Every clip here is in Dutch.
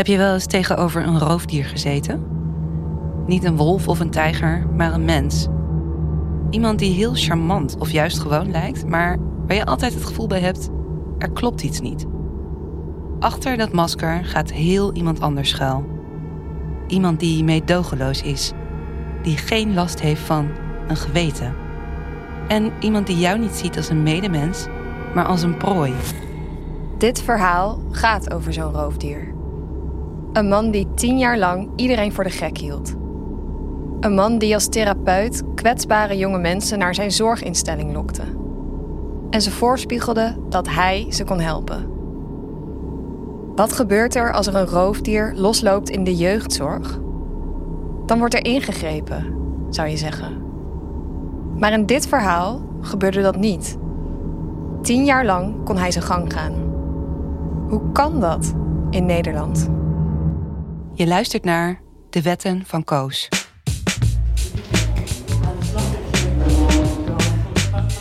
Heb je wel eens tegenover een roofdier gezeten? Niet een wolf of een tijger, maar een mens. Iemand die heel charmant of juist gewoon lijkt, maar waar je altijd het gevoel bij hebt: er klopt iets niet. Achter dat masker gaat heel iemand anders schuil. Iemand die meedogenloos is, die geen last heeft van een geweten. En iemand die jou niet ziet als een medemens, maar als een prooi. Dit verhaal gaat over zo'n roofdier. Een man die tien jaar lang iedereen voor de gek hield. Een man die als therapeut kwetsbare jonge mensen naar zijn zorginstelling lokte. En ze voorspiegelde dat hij ze kon helpen. Wat gebeurt er als er een roofdier losloopt in de jeugdzorg? Dan wordt er ingegrepen, zou je zeggen. Maar in dit verhaal gebeurde dat niet. Tien jaar lang kon hij zijn gang gaan. Hoe kan dat in Nederland? Je luistert naar De Wetten van Koos.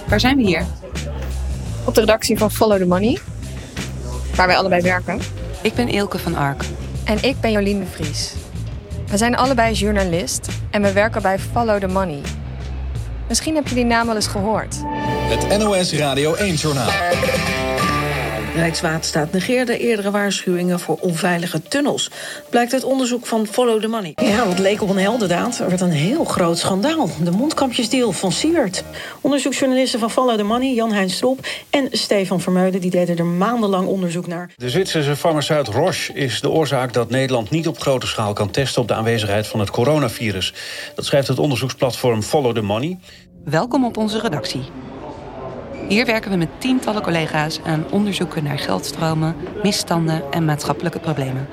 Waar zijn we hier? Op de redactie van Follow the Money, waar wij allebei werken. Ik ben Eelke van Ark. En ik ben Jolien de Vries. We zijn allebei journalist en we werken bij Follow the Money. Misschien heb je die naam wel eens gehoord. Het NOS Radio 1-journaal. Rijkswaterstaat negeerde eerdere waarschuwingen voor onveilige tunnels. Blijkt uit onderzoek van Follow the Money. Ja, wat leek op een heldendaad, werd een heel groot schandaal. De mondkapjesdeal van Siewert. Onderzoeksjournalisten van Follow the Money, Jan-Hein Strop en Stefan Vermeulen... die deden er maandenlang onderzoek naar. De Zwitserse farmaceut Roche is de oorzaak dat Nederland niet op grote schaal kan testen... op de aanwezigheid van het coronavirus. Dat schrijft het onderzoeksplatform Follow the Money. Welkom op onze redactie. Hier werken we met tientallen collega's aan onderzoeken naar geldstromen, misstanden en maatschappelijke problemen.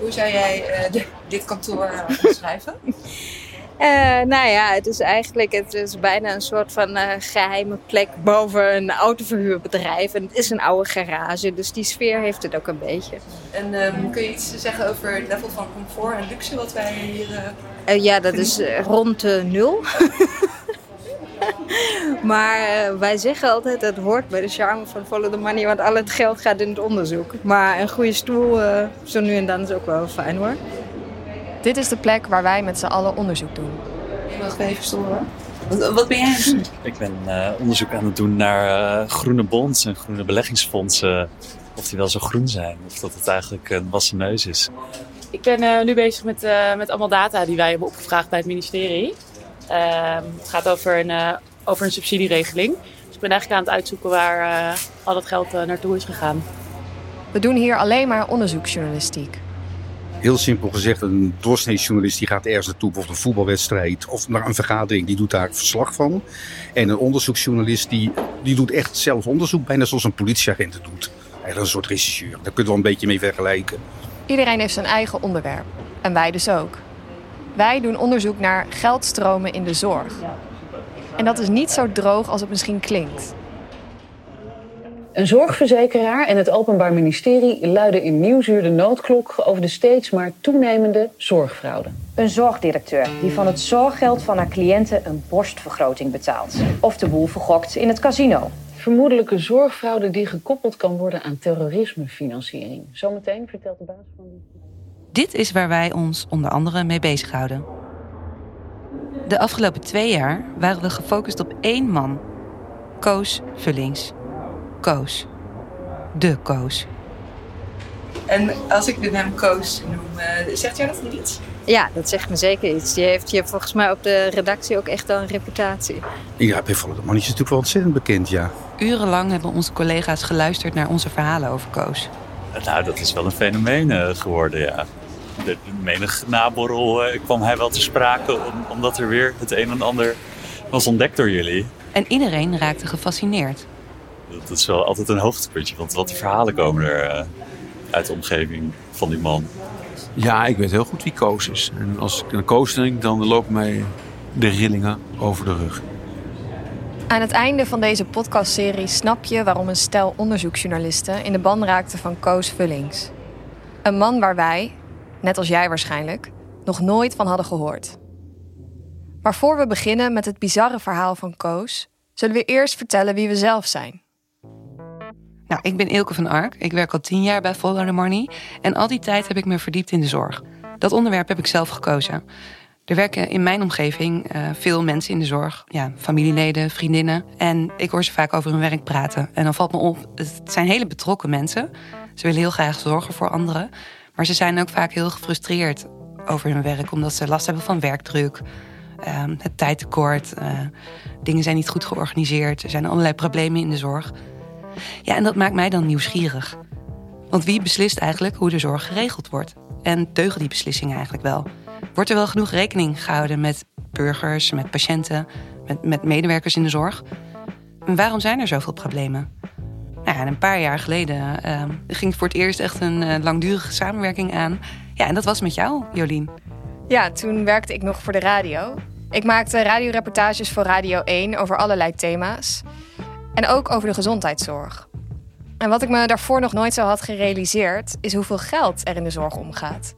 Hoe zou jij uh, de, dit kantoor uh, beschrijven? Uh, nou ja, het is eigenlijk het is bijna een soort van geheime plek boven een autoverhuurbedrijf. En het is een oude garage, dus die sfeer heeft het ook een beetje. En um, kun je iets zeggen over het level van comfort en luxe wat wij hier... ja, dat is rond de nul. maar uh, wij zeggen altijd, het hoort bij de charme van Follow the Money, want al het geld gaat in het onderzoek. Maar een goede stoel, uh, zo nu en dan, is ook wel fijn hoor. Dit is de plek waar wij met z'n allen onderzoek doen. Mag even storen. Wat, wat ben jij aan het doen? Ik ben uh, onderzoek aan het doen naar groene bonds en groene beleggingsfondsen. Of die wel zo groen zijn, of dat het eigenlijk een wassen neus is. Ik ben nu bezig met, met allemaal data die wij hebben opgevraagd bij het ministerie. Uh, het gaat over een, uh, over een subsidieregeling. Dus ik ben eigenlijk aan het uitzoeken waar uh, al dat geld naartoe is gegaan. We doen hier alleen maar onderzoeksjournalistiek. Heel simpel gezegd, een doorsneejournalist die gaat ergens naartoe, bijvoorbeeld een voetbalwedstrijd of naar een vergadering, die doet daar verslag van. En een onderzoeksjournalist die, die doet echt zelf onderzoek, bijna zoals een politieagent het doet. Eigenlijk een soort regisseur, daar kunnen we wel een beetje mee vergelijken. Iedereen heeft zijn eigen onderwerp. En wij dus ook. Wij doen onderzoek naar geldstromen in de zorg. En dat is niet zo droog als het misschien klinkt. Een zorgverzekeraar en het Openbaar Ministerie luiden in Nieuwsuur de noodklok over de steeds maar toenemende zorgfraude. Een zorgdirecteur die van het zorggeld van haar cliënten een borstvergroting betaalt. Of de boel vergokt in het casino. Vermoedelijke zorgfraude die gekoppeld kan worden aan terrorismefinanciering. Zometeen vertelt de baas van. Dit is waar wij ons onder andere mee bezighouden. De afgelopen twee jaar waren we gefocust op één man. Koos Vullings. Koos. De Koos. En als ik de naam Koos noem, uh, zegt jou dat niet iets? Ja, dat zegt me zeker iets. Die heeft je volgens mij op de redactie ook echt al een reputatie. Ja, bij Man is natuurlijk wel ontzettend bekend, ja. Urenlang hebben onze collega's geluisterd naar onze verhalen over Koos. Nou, dat is wel een fenomeen uh, geworden, ja de, menig naborrel uh, kwam hij wel te sprake, om, omdat er weer het een en ander was ontdekt door jullie. En iedereen raakte gefascineerd. Dat, is wel altijd een hoogtepuntje, want wat de verhalen komen er uh, uit de omgeving van die man. Ja, ik weet heel goed wie Koos is. En als ik aan Koos denk, dan lopen mij de rillingen over de rug. Aan het einde van deze podcastserie snap je waarom een stel onderzoeksjournalisten in de ban raakten van Koos Vullings. Een man waar wij, net als jij waarschijnlijk, nog nooit van hadden gehoord. Maar voor we beginnen met het bizarre verhaal van Koos, zullen we eerst vertellen wie we zelf zijn. Nou, ik ben Ilke van Ark. Ik werk al tien jaar bij Follow the Money. En al die tijd heb ik me verdiept in de zorg. Dat onderwerp heb ik zelf gekozen. Er werken in mijn omgeving uh, veel mensen in de zorg. Ja, familieleden, vriendinnen. En ik hoor ze vaak over hun werk praten. En dan valt me op, het zijn hele betrokken mensen. Ze willen heel graag zorgen voor anderen. Maar ze zijn ook vaak heel gefrustreerd over hun werk. Omdat ze last hebben van werkdruk. Uh, het tijdtekort. Uh, dingen zijn niet goed georganiseerd. Er zijn allerlei problemen in de zorg. Ja, en dat maakt mij dan nieuwsgierig. Want wie beslist eigenlijk hoe de zorg geregeld wordt? En deugen die beslissingen eigenlijk wel? Wordt er wel genoeg rekening gehouden met burgers, met patiënten, met, met medewerkers in de zorg? En waarom zijn er zoveel problemen? Nou ja, een paar jaar geleden uh, ging voor het eerst echt een uh, langdurige samenwerking aan. Ja, en dat was met jou, Jolien. Ja, toen werkte ik nog voor de radio. Ik maakte radioreportages voor Radio 1 over allerlei thema's. En ook over de gezondheidszorg. En wat ik me daarvoor nog nooit zo had gerealiseerd, is hoeveel geld er in de zorg omgaat.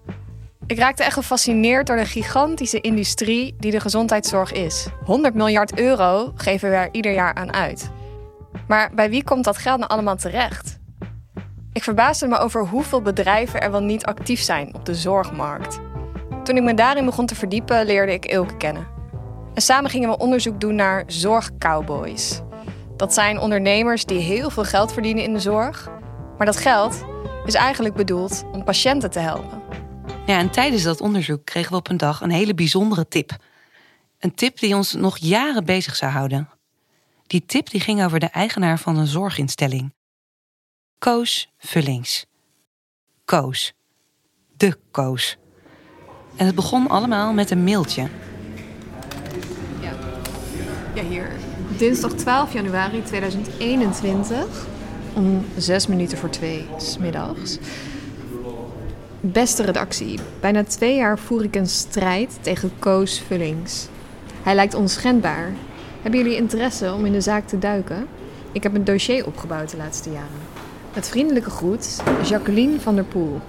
Ik raakte echt gefascineerd door de gigantische industrie die de gezondheidszorg is. 100 miljard euro geven we er ieder jaar aan uit. Maar bij wie komt dat geld nou allemaal terecht? Ik verbaasde me over hoeveel bedrijven er wel niet actief zijn op de zorgmarkt. Toen ik me daarin begon te verdiepen, leerde ik Ilke kennen. En samen gingen we onderzoek doen naar zorgcowboys. Dat zijn ondernemers die heel veel geld verdienen in de zorg. Maar dat geld is eigenlijk bedoeld om patiënten te helpen. Ja, en tijdens dat onderzoek kregen we op een dag een hele bijzondere tip. Een tip die ons nog jaren bezig zou houden. Die tip die ging over de eigenaar van een zorginstelling. Koos Vullings. Koos. De Koos. En het begon allemaal met een mailtje. Ja, ja hier. Dinsdag 12 januari 2021 om zes minuten voor twee smiddags. Beste redactie, bijna twee jaar voer ik een strijd tegen Koos Vullings. Hij lijkt onschendbaar. Hebben jullie interesse om in de zaak te duiken? Ik heb een dossier opgebouwd de laatste jaren. Met vriendelijke groet, Jacqueline van der Poel.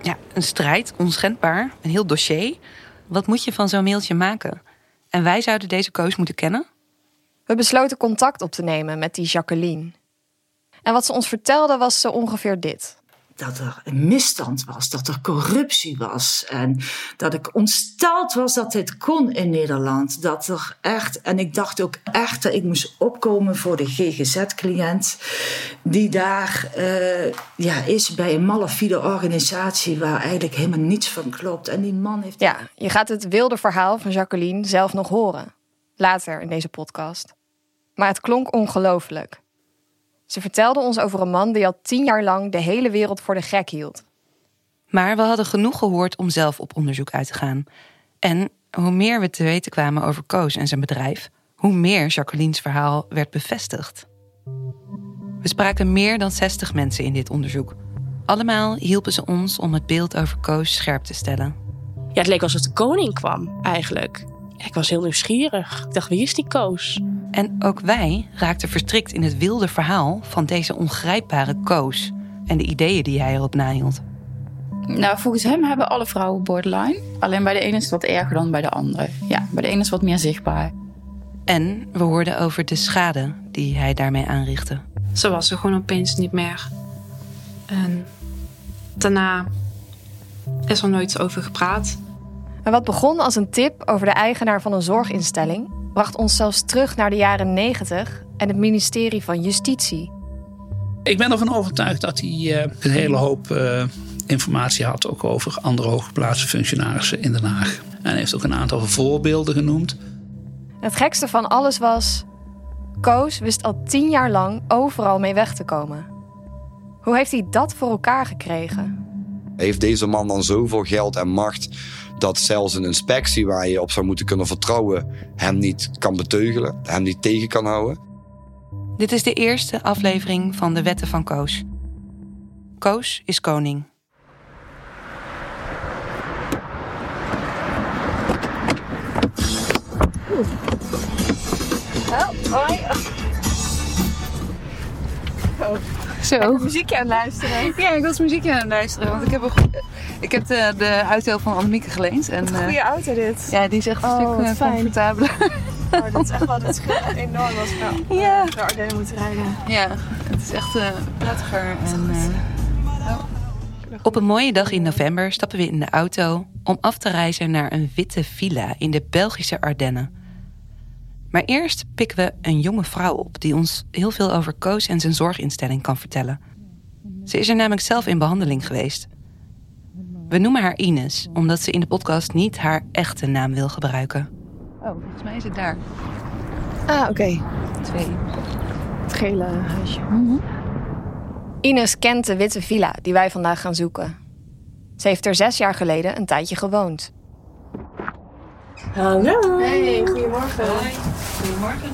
Ja, een strijd, onschendbaar, een heel dossier. Wat moet je van zo'n mailtje maken? En wij zouden deze Koos moeten kennen? We besloten contact op te nemen met die Jacqueline. En wat ze ons vertelde was zo ongeveer dit dat er een misstand was, dat er corruptie was en dat ik ontsteld was dat dit kon in Nederland. Dat er echt, en ik dacht ook echt dat ik moest opkomen voor de GGZ-cliënt, die daar uh, ja, is bij een malafide organisatie waar eigenlijk helemaal niets van klopt. En die man heeft. Ja, je gaat het wilde verhaal van Jacqueline zelf nog horen. Later in deze podcast. Maar het klonk ongelooflijk. Ze vertelde ons over een man die al tien jaar lang de hele wereld voor de gek hield. Maar we hadden genoeg gehoord om zelf op onderzoek uit te gaan. En hoe meer we te weten kwamen over Koos en zijn bedrijf, hoe meer Jacqueline's verhaal werd bevestigd. We spraken meer dan 60 mensen in dit onderzoek. Allemaal hielpen ze ons om het beeld over Koos scherp te stellen. Ja, het leek alsof de koning kwam, eigenlijk. Ik was heel nieuwsgierig. Ik dacht, wie is die Koos? En ook wij raakten verstrikt in het wilde verhaal van deze ongrijpbare Koos en de ideeën die hij erop nahield. Nou, volgens hem hebben alle vrouwen borderline. Alleen bij de ene is het wat erger dan bij de andere. Ja, bij de ene is het wat meer zichtbaar. En we hoorden over de schade die hij daarmee aanrichtte. Ze was er gewoon opeens niet meer. En daarna is er nooit over gepraat. En wat begon als een tip over de eigenaar van een zorginstelling, bracht ons zelfs terug naar de jaren 90 en het ministerie van Justitie. Ik ben ervan overtuigd dat hij uh, een hele hoop uh, informatie had ook over andere hooggeplaatste functionarissen in Den Haag. En hij heeft ook een aantal voorbeelden genoemd. Het gekste van alles was. Koos wist al tien jaar lang overal mee weg te komen. Hoe heeft hij dat voor elkaar gekregen? Heeft deze man dan zoveel geld en macht dat zelfs een inspectie waar je op zou moeten kunnen vertrouwen hem niet kan beteugelen, hem niet tegen kan houden. Dit is de eerste aflevering van de Wetten van Koos. Koos is koning. Help, hoi. Oh. Zo. muziekje aan het luisteren. Ja, ik was muziekje aan het luisteren. Want ik heb, een, ik heb de, de auto van Annemieke geleend. En, een goede auto dit. Ja, die is echt een oh, stuk uh, comfortabeler. Oh, dat is echt wel dat scheelt enorm als we ja. naar Ardennen moeten rijden. Ja, Het is echt uh, prettiger en... Uh, Op een mooie dag in november stappen we in de auto om af te reizen naar een witte villa in de Belgische Ardennen. Maar eerst pikken we een jonge vrouw op die ons heel veel over Koos en zijn zorginstelling kan vertellen. Ze is er namelijk zelf in behandeling geweest. We noemen haar Ines, omdat ze in de podcast niet haar echte naam wil gebruiken. Oh, volgens mij is het daar. Ah, oké. Twee. Het gele huisje. Ines kent de witte villa die wij vandaag gaan zoeken. Ze heeft er zes jaar geleden een tijdje gewoond. Hallo. Hey, goedemorgen. Goedemorgen.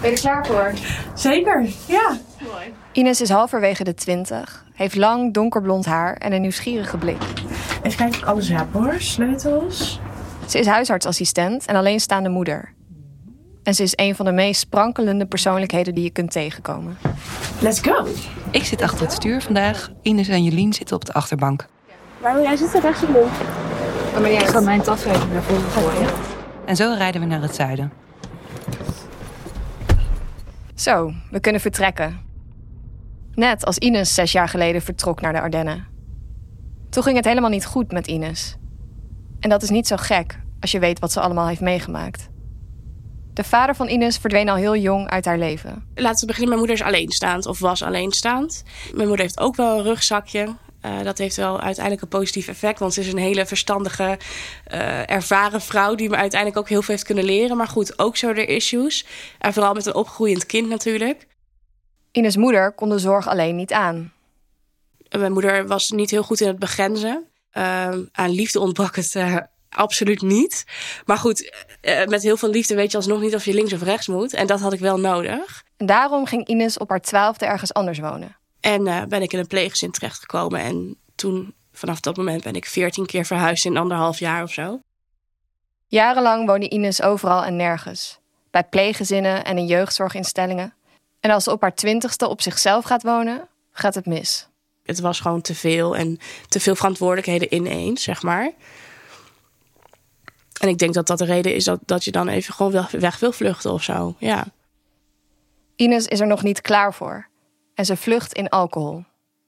Ben je er klaar voor? Zeker, ja. Mooi. Ines is halverwege de twintig, heeft lang donkerblond haar en een nieuwsgierige blik. Even kijken of ik alles heb hoor. Sleutels. Ze is huisartsassistent en alleenstaande moeder. En ze is een van de meest sprankelende persoonlijkheden die je kunt tegenkomen. Let's go. Ik zit achter het stuur vandaag. Ines en Jolien zitten op de achterbank. Waar wil jij zitten? Rechts of links? Oh, maar jij gaat mijn tas even naar voren gooien. En zo rijden we naar het zuiden. Zo, we kunnen vertrekken. Net als Ines zes jaar geleden vertrok naar de Ardennen. Toen ging het helemaal niet goed met Ines. En dat is niet zo gek als je weet wat ze allemaal heeft meegemaakt. De vader van Ines verdween al heel jong uit haar leven. Laten we beginnen. Mijn moeder is alleenstaand of was alleenstaand. Mijn moeder heeft ook wel een rugzakje. Uh, dat heeft wel uiteindelijk een positief effect. Want ze is een hele verstandige, uh, ervaren vrouw die me uiteindelijk ook heel veel heeft kunnen leren. Maar goed, ook zo er issues. En vooral met een opgroeiend kind natuurlijk. Ines' moeder kon de zorg alleen niet aan. Mijn moeder was niet heel goed in het begrenzen. Uh, aan liefde ontbrak het absoluut niet. Maar goed, met heel veel liefde weet je alsnog niet of je links of rechts moet. En dat had ik wel nodig. En daarom ging Ines op haar twaalfde ergens anders wonen. En uh, ben ik in een pleeggezin terechtgekomen. En toen, vanaf dat moment, ben ik veertien keer verhuisd in anderhalf jaar of zo. Jarenlang woonde Ines overal en nergens. Bij pleeggezinnen en in jeugdzorginstellingen. En als ze op haar twintigste op zichzelf gaat wonen, gaat het mis. Het was gewoon te veel en te veel verantwoordelijkheden ineens, zeg maar. En ik denk dat dat de reden is dat, dat je dan even gewoon weg wil vluchten of zo. Ja. Ines is er nog niet klaar voor. En ze vlucht in alcohol.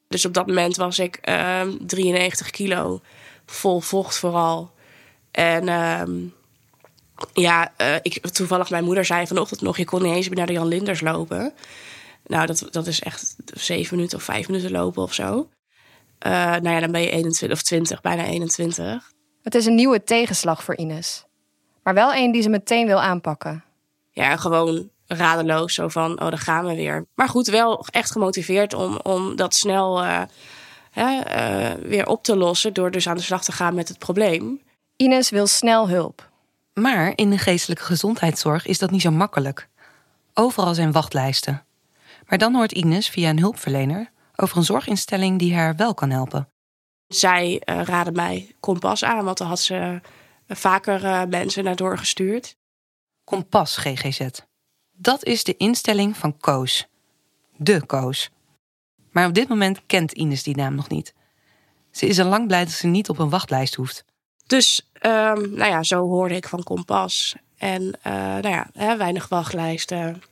Dus op dat moment was ik uh, 93 kilo. Vol vocht vooral. En uh, ja, uh, ik, toevallig mijn moeder zei vanochtend nog... je kon niet eens naar de Jan Linders lopen. Nou, dat, dat is echt zeven minuten of vijf minuten lopen of zo. Uh, nou ja, dan ben je 21 of 20, bijna 21. Het is een nieuwe tegenslag voor Ines. Maar wel een die ze meteen wil aanpakken. Ja, gewoon radeloos. Zo van, oh, daar gaan we weer. Maar goed, wel echt gemotiveerd om, om dat snel uh, hè, uh, weer op te lossen... door dus aan de slag te gaan met het probleem. Ines wil snel hulp. Maar in de geestelijke gezondheidszorg is dat niet zo makkelijk. Overal zijn wachtlijsten. Maar dan hoort Ines via een hulpverlener over een zorginstelling die haar wel kan helpen. Zij uh, raadde mij Kompas aan, want dan had ze vaker uh, mensen naar doorgestuurd. Kompas GGZ. Dat is de instelling van Koos. De Koos. Maar op dit moment kent Ines die naam nog niet. Ze is al lang blij dat ze niet op een wachtlijst hoeft. Dus, um, nou ja, zo hoorde ik van Kompas. En, uh, nou ja, hè, weinig wachtlijsten.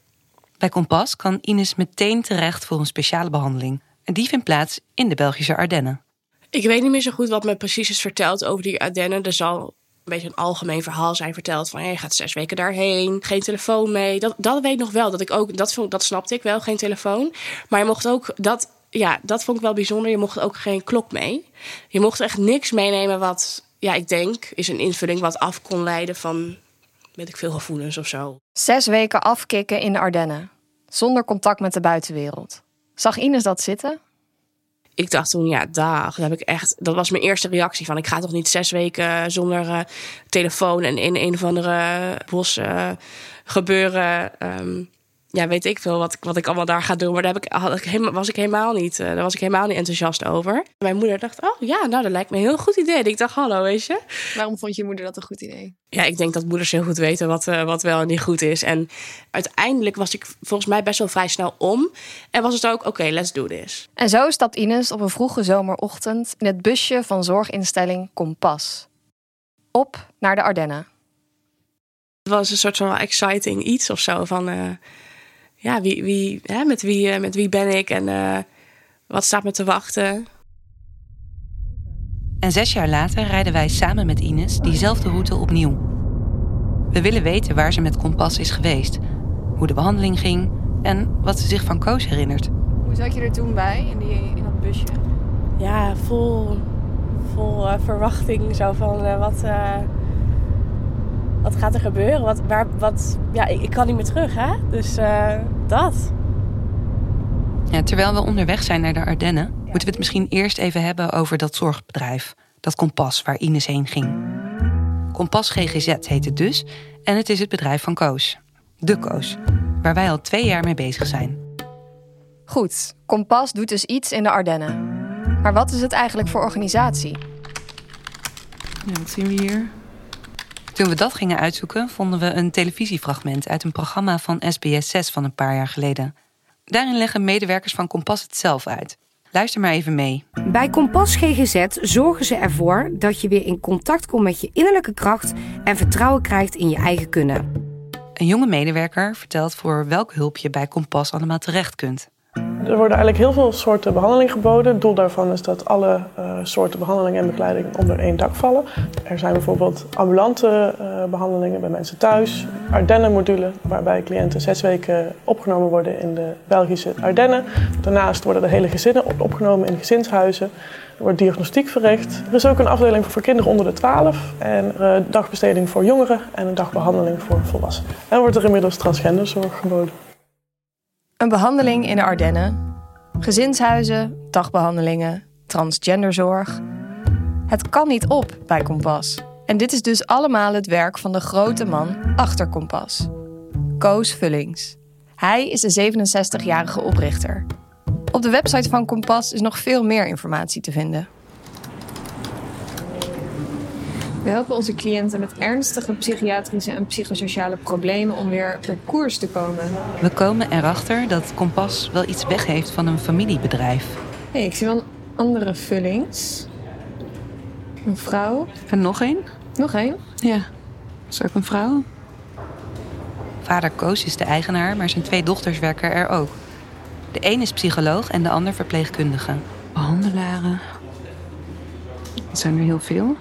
Bij Kompas kan Ines meteen terecht voor een speciale behandeling. En die vindt plaats in de Belgische Ardennen. Ik weet niet meer zo goed wat me precies is verteld over die Ardennen. Er zal een beetje een algemeen verhaal zijn verteld van je gaat zes weken daarheen, geen telefoon mee. Dat, dat weet ik nog wel. Dat ik ook dat, dat snapte ik wel, geen telefoon. Maar je mocht ook dat, ja, dat vond ik wel bijzonder. Je mocht ook geen klok mee. Je mocht echt niks meenemen wat, ja, ik denk, is een invulling wat af kon leiden van, weet ik veel, gevoelens of zo. Zes weken afkicken in de Ardennen, zonder contact met de buitenwereld. Zag Ines dat zitten? ik dacht toen, ja, dag. Dat, heb ik echt, dat was mijn eerste reactie van... ik ga toch niet zes weken zonder uh, telefoon... en in een of andere bos uh, gebeuren... Um, ja, weet ik veel wat, wat ik allemaal daar ga doen. Maar daar heb ik, had ik helemaal, was ik helemaal niet, uh, daar was ik helemaal niet enthousiast over. Mijn moeder dacht, oh ja, nou, dat lijkt me een heel goed idee. En ik dacht, hallo, weet je. Waarom vond je moeder dat een goed idee? Ja, ik denk dat moeders heel goed weten wat, uh, wat wel en niet goed is. En uiteindelijk was ik volgens mij best wel vrij snel om. En was het ook, oké, okay, let's do this. En zo stapt Ines op een vroege zomerochtend in het busje van zorginstelling Kompas. Op naar de Ardennen. Het was een soort van exciting iets of zo van... Uh, ja, wie, wie, hè, met, wie, eh, met wie ben ik en eh, wat staat me te wachten. En zes jaar later rijden wij samen met Ines diezelfde route opnieuw. We willen weten waar ze met Kompas is geweest, hoe de behandeling ging en wat ze zich van Koos herinnert. Hoe zat je er toen bij, in, die, in dat busje? Ja, vol, vol eh, verwachting. Zo van eh, wat, eh, wat gaat er gebeuren? Wat, waar, wat, ja, ik, ik kan niet meer terug, hè? Dus eh, dat. Ja, terwijl we onderweg zijn naar de Ardennen, moeten we het misschien eerst even hebben over dat zorgbedrijf, dat Kompas waar Ines heen ging. Kompas GGZ heet het dus en het is het bedrijf van Koos. De Koos, waar wij al twee jaar mee bezig zijn. Goed, Kompas doet dus iets in de Ardennen. Maar wat is het eigenlijk voor organisatie? Ja, wat zien we hier? Toen we dat gingen uitzoeken, vonden we een televisiefragment uit een programma van SBS 6 van een paar jaar geleden. Daarin leggen medewerkers van Kompas het zelf uit. Luister maar even mee. Bij Kompas GGZ zorgen ze ervoor dat je weer in contact komt met je innerlijke kracht en vertrouwen krijgt in je eigen kunnen. Een jonge medewerker vertelt voor welke hulp je bij Kompas allemaal terecht kunt. Er worden eigenlijk heel veel soorten behandeling geboden. Het doel daarvan is dat alle uh, soorten behandeling en begeleiding onder één dak vallen. Er zijn bijvoorbeeld ambulante uh, behandelingen bij mensen thuis. Ardennen-module, waarbij cliënten zes weken opgenomen worden in de Belgische Ardennen. Daarnaast worden de hele gezinnen opgenomen in gezinshuizen. Er wordt diagnostiek verricht. Er is ook een afdeling voor kinderen onder de 12 en uh, dagbesteding voor jongeren en een dagbehandeling voor volwassenen. En wordt er inmiddels transgenderzorg geboden. Een behandeling in de Ardennen, gezinshuizen, dagbehandelingen, transgenderzorg. Het kan niet op bij Kompas. En dit is dus allemaal het werk van de grote man achter Kompas. Koos Vullings. Hij is de 67-jarige oprichter. Op de website van Kompas is nog veel meer informatie te vinden. We helpen onze cliënten met ernstige psychiatrische en psychosociale problemen om weer op koers te komen. We komen erachter dat Kompas wel iets weg heeft van een familiebedrijf. Hey, ik zie wel andere vullings. Een vrouw. En nog één? Nog één? Ja. Is ook een vrouw? Vader Koos is de eigenaar, maar zijn twee dochters werken er ook. De een is psycholoog en de ander verpleegkundige. Behandelaren. Dat zijn er heel veel.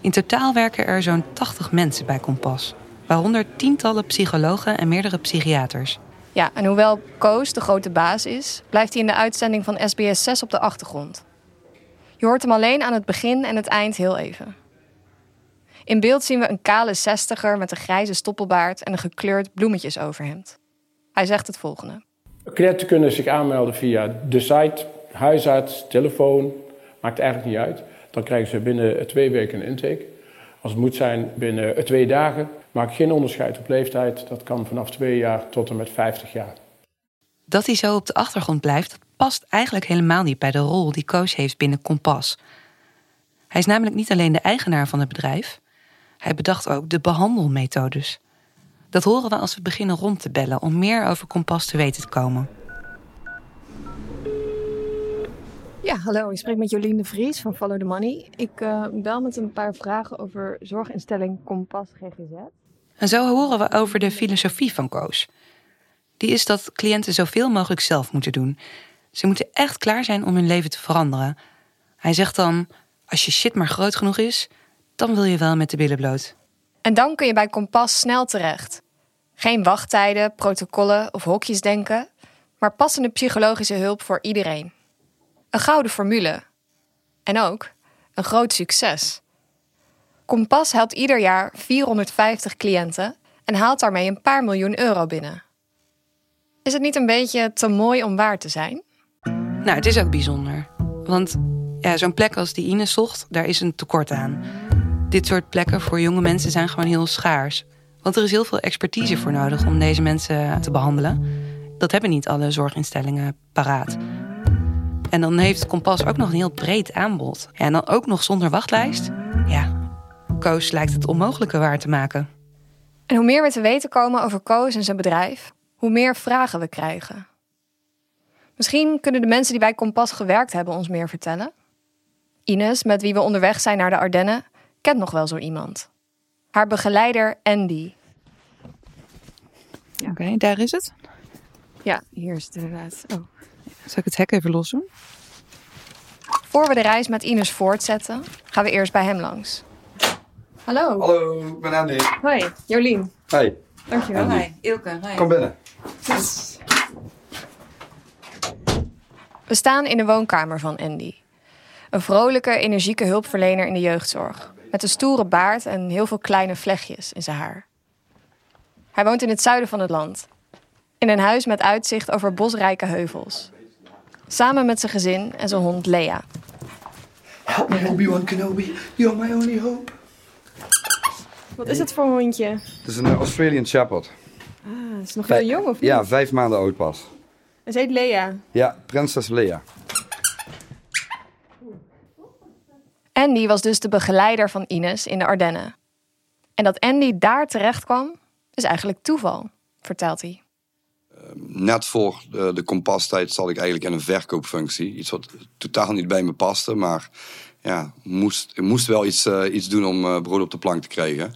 In totaal werken er zo'n 80 mensen bij Kompas. Waaronder tientallen psychologen en meerdere psychiaters. Ja, en hoewel Koos de grote baas is, blijft hij in de uitzending van SBS 6 op de achtergrond. Je hoort hem alleen aan het begin en het eind heel even. In beeld zien we een kale zestiger met een grijze stoppelbaard en een gekleurd bloemetjesoverhemd. Hij zegt het volgende. Cliënten kunnen zich aanmelden via de site, huisarts, telefoon, maakt eigenlijk niet uit. Dan krijgen ze binnen twee weken een intake. Als het moet zijn binnen twee dagen. Maak geen onderscheid op leeftijd. Dat kan vanaf twee jaar tot en met 50 jaar. Dat hij zo op de achtergrond blijft, dat past eigenlijk helemaal niet bij de rol die Koos heeft binnen Kompas. Hij is namelijk niet alleen de eigenaar van het bedrijf, hij bedacht ook de behandelmethodes. Dat horen we als we beginnen rond te bellen om meer over Kompas te weten te komen. Ja, hallo. Ik spreek met Jolien de Vries van Follow the Money. Ik uh, bel met een paar vragen over zorginstelling Kompas GGZ. En zo horen we over de filosofie van Koos. Die is dat cliënten zoveel mogelijk zelf moeten doen. Ze moeten echt klaar zijn om hun leven te veranderen. Hij zegt dan: als je shit maar groot genoeg is, dan wil je wel met de billen bloot. En dan kun je bij Kompas snel terecht. Geen wachttijden, protocollen of hokjes denken, maar passende psychologische hulp voor iedereen. Een gouden formule. En ook een groot succes. Kompas helpt ieder jaar 450 cliënten en haalt daarmee een paar miljoen euro binnen. Is het niet een beetje te mooi om waar te zijn? Nou, het is ook bijzonder. Want ja, zo'n plek als die Ines zocht, daar is een tekort aan. Dit soort plekken voor jonge mensen zijn gewoon heel schaars. Want er is heel veel expertise voor nodig om deze mensen te behandelen. Dat hebben niet alle zorginstellingen paraat. En dan heeft Kompas ook nog een heel breed aanbod. Ja, en dan ook nog zonder wachtlijst. Ja, Koos lijkt het onmogelijke waar te maken. En hoe meer we te weten komen over Koos en zijn bedrijf, hoe meer vragen we krijgen. Misschien kunnen de mensen die bij Kompas gewerkt hebben ons meer vertellen. Ines, met wie we onderweg zijn naar de Ardennen, kent nog wel zo iemand. Haar begeleider Andy. Oké, okay, daar is het. Ja, hier is het inderdaad. Oh. Zal ik het hek even los doen? Voor we de reis met Ines voortzetten, gaan we eerst bij hem langs. Hallo. Hallo, ik ben Andy. Hoi, Jolien. Hey. Dankjewel. Andy. Hi, Ilke. Hi. Kom binnen. We staan in de woonkamer van Andy. Een vrolijke, energieke hulpverlener in de jeugdzorg. Met een stoere baard en heel veel kleine vlechtjes in zijn haar. Hij woont in het zuiden van het land. In een huis met uitzicht over bosrijke heuvels. Samen met zijn gezin en zijn hond Lea. Help me, Obi-Wan Kenobi. You're my only hope. Wat is het voor een hondje? Het is een eh, Australian Shepherd. Ah, het is nog heel jong, of niet? Ja, vijf maanden oud pas. En ze heet Lea. Ja, prinses Lea. Andy was dus de begeleider van Ines in de Ardennen. En dat Andy daar terecht kwam, is eigenlijk toeval, vertelt hij. Net voor de, de kompastijd zat ik eigenlijk in een verkoopfunctie. Iets wat totaal niet bij me paste, maar ja, moest, ik moest wel iets, eh, iets doen om eh, brood op de plank te krijgen.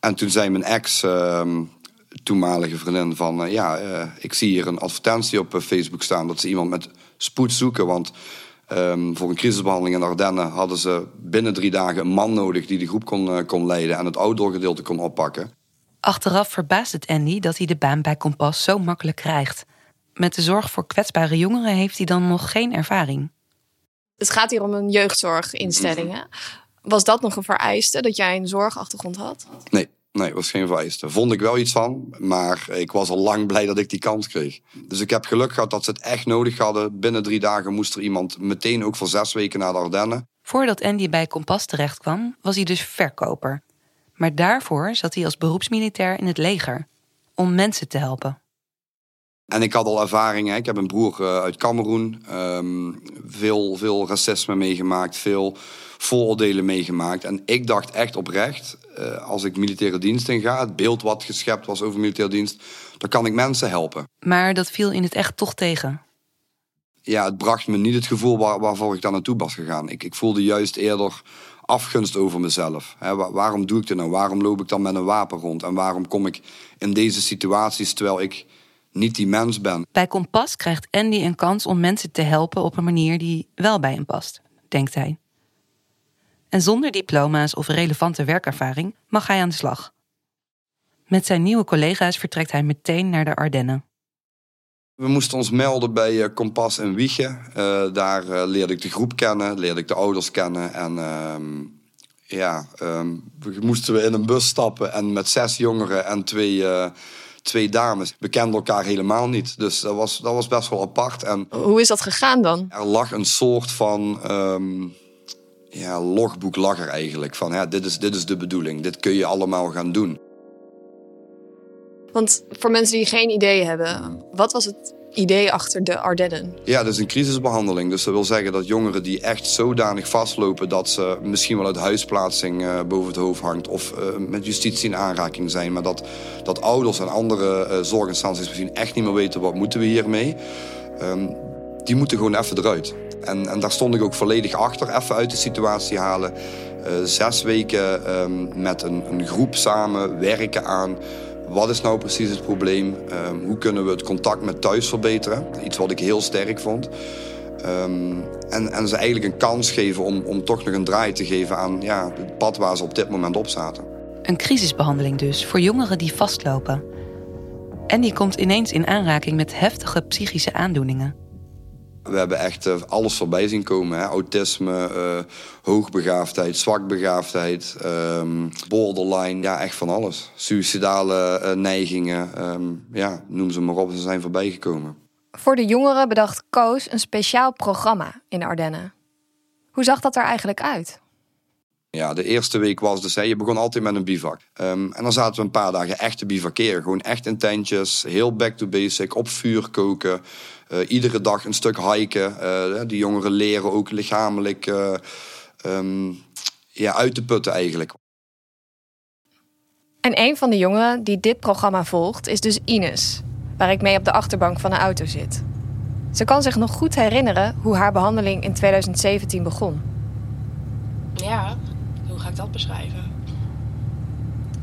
En toen zei mijn ex, ehm, toenmalige vriendin, van eh, ja, ik zie hier een advertentie op Facebook staan dat ze iemand met spoed zoeken. Want ehm, voor een crisisbehandeling in de Ardennen hadden ze binnen drie dagen een man nodig die de groep kon, kon leiden en het outdoor gedeelte kon oppakken. Achteraf verbaast het Andy dat hij de baan bij Kompas zo makkelijk krijgt. Met de zorg voor kwetsbare jongeren heeft hij dan nog geen ervaring. Het gaat hier om een jeugdzorginstelling. hè? Was dat nog een vereiste dat jij een zorgachtergrond had? Nee, nee, was geen vereiste. Vond ik wel iets van, maar ik was al lang blij dat ik die kans kreeg. Dus ik heb geluk gehad dat ze het echt nodig hadden. Binnen drie dagen moest er iemand meteen ook voor zes weken naar de Ardennen. Voordat Andy bij Kompas terechtkwam, was hij dus verkoper. Maar daarvoor zat hij als beroepsmilitair in het leger. Om mensen te helpen. En ik had al ervaring. Hè. Ik heb een broer eh, uit Cameroen. ehm, veel, veel racisme meegemaakt. Veel vooroordelen meegemaakt. En ik dacht echt oprecht, eh, als ik militaire dienst in ga... het beeld wat geschept was over militaire dienst... dan kan ik mensen helpen. Maar dat viel in het echt toch tegen. Ja, het bracht me niet het gevoel waar, waarvoor ik daar naartoe was gegaan. Ik, ik voelde juist eerder afgunst over mezelf. Wa- waarom doe ik dit nou? Waarom loop ik dan met een wapen rond? En waarom kom ik in deze situaties terwijl ik niet die mens ben? Bij Kompas krijgt Andy een kans om mensen te helpen op een manier die wel bij hem past, denkt hij. En zonder diploma's of relevante werkervaring mag hij aan de slag. Met zijn nieuwe collega's vertrekt hij meteen naar de Ardennen. We moesten ons melden bij eh, Kompas in Wiegen. Eh, daar eh, leerde ik de groep kennen, leerde ik de ouders kennen. En ehm, ja, ehm, we moesten we in een bus stappen en met zes jongeren en twee, twee dames. We kenden elkaar helemaal niet. Dus dat was, dat was best wel apart. En Hoe is dat gegaan dan? er lag een soort van ehm, ja, logboek lag er eigenlijk. Van hè, dit, is, dit is de bedoeling, dit kun je allemaal gaan doen. Want voor mensen die geen idee hebben, wat was het idee achter de Ardennen? Ja, dat is een crisisbehandeling. Dus dat wil zeggen dat jongeren die echt zodanig vastlopen dat ze misschien wel uit huisplaatsing eh, boven het hoofd hangt of eh, met justitie in aanraking zijn, maar dat, dat ouders en andere eh, zorginstanties misschien echt niet meer weten wat moeten we hiermee, Ehm, die moeten gewoon even eruit. En, en daar stond ik ook volledig achter, even uit de situatie halen. Zes weken ehm, met een groep samen werken aan wat is nou precies het probleem? Ehm, hoe kunnen we het contact met thuis verbeteren? Iets wat ik heel sterk vond. Ehm, en, en ze eigenlijk een kans geven om, om toch nog een draai te geven aan ja, het pad waar ze op dit moment op zaten. Een crisisbehandeling dus voor jongeren die vastlopen. En die komt ineens in aanraking met heftige psychische aandoeningen. We hebben echt eh, alles voorbij zien komen. Hè? Autisme, eh, hoogbegaafdheid, zwakbegaafdheid, ehm, borderline. Ja, echt van alles. Suicidale eh, neigingen. ehm, ja, noem ze maar op. Ze zijn voorbij gekomen. Voor de jongeren bedacht Koos een speciaal programma in de Ardennen. Hoe zag dat er eigenlijk uit? Ja, de eerste week was dus, hè, je begon altijd met een bivak. Ehm, en dan zaten we een paar dagen echt te bivakeren. Gewoon echt in tentjes, heel back to basic, op vuur koken. eh, iedere dag een stuk hiken. Eh, die jongeren leren ook lichamelijk eh, ehm, ja, uit te putten eigenlijk. En een van de jongeren die dit programma volgt is dus Ines, waar ik mee op de achterbank van de auto zit. Ze kan zich nog goed herinneren hoe haar behandeling in 2017 begon. Ja, dat beschrijven?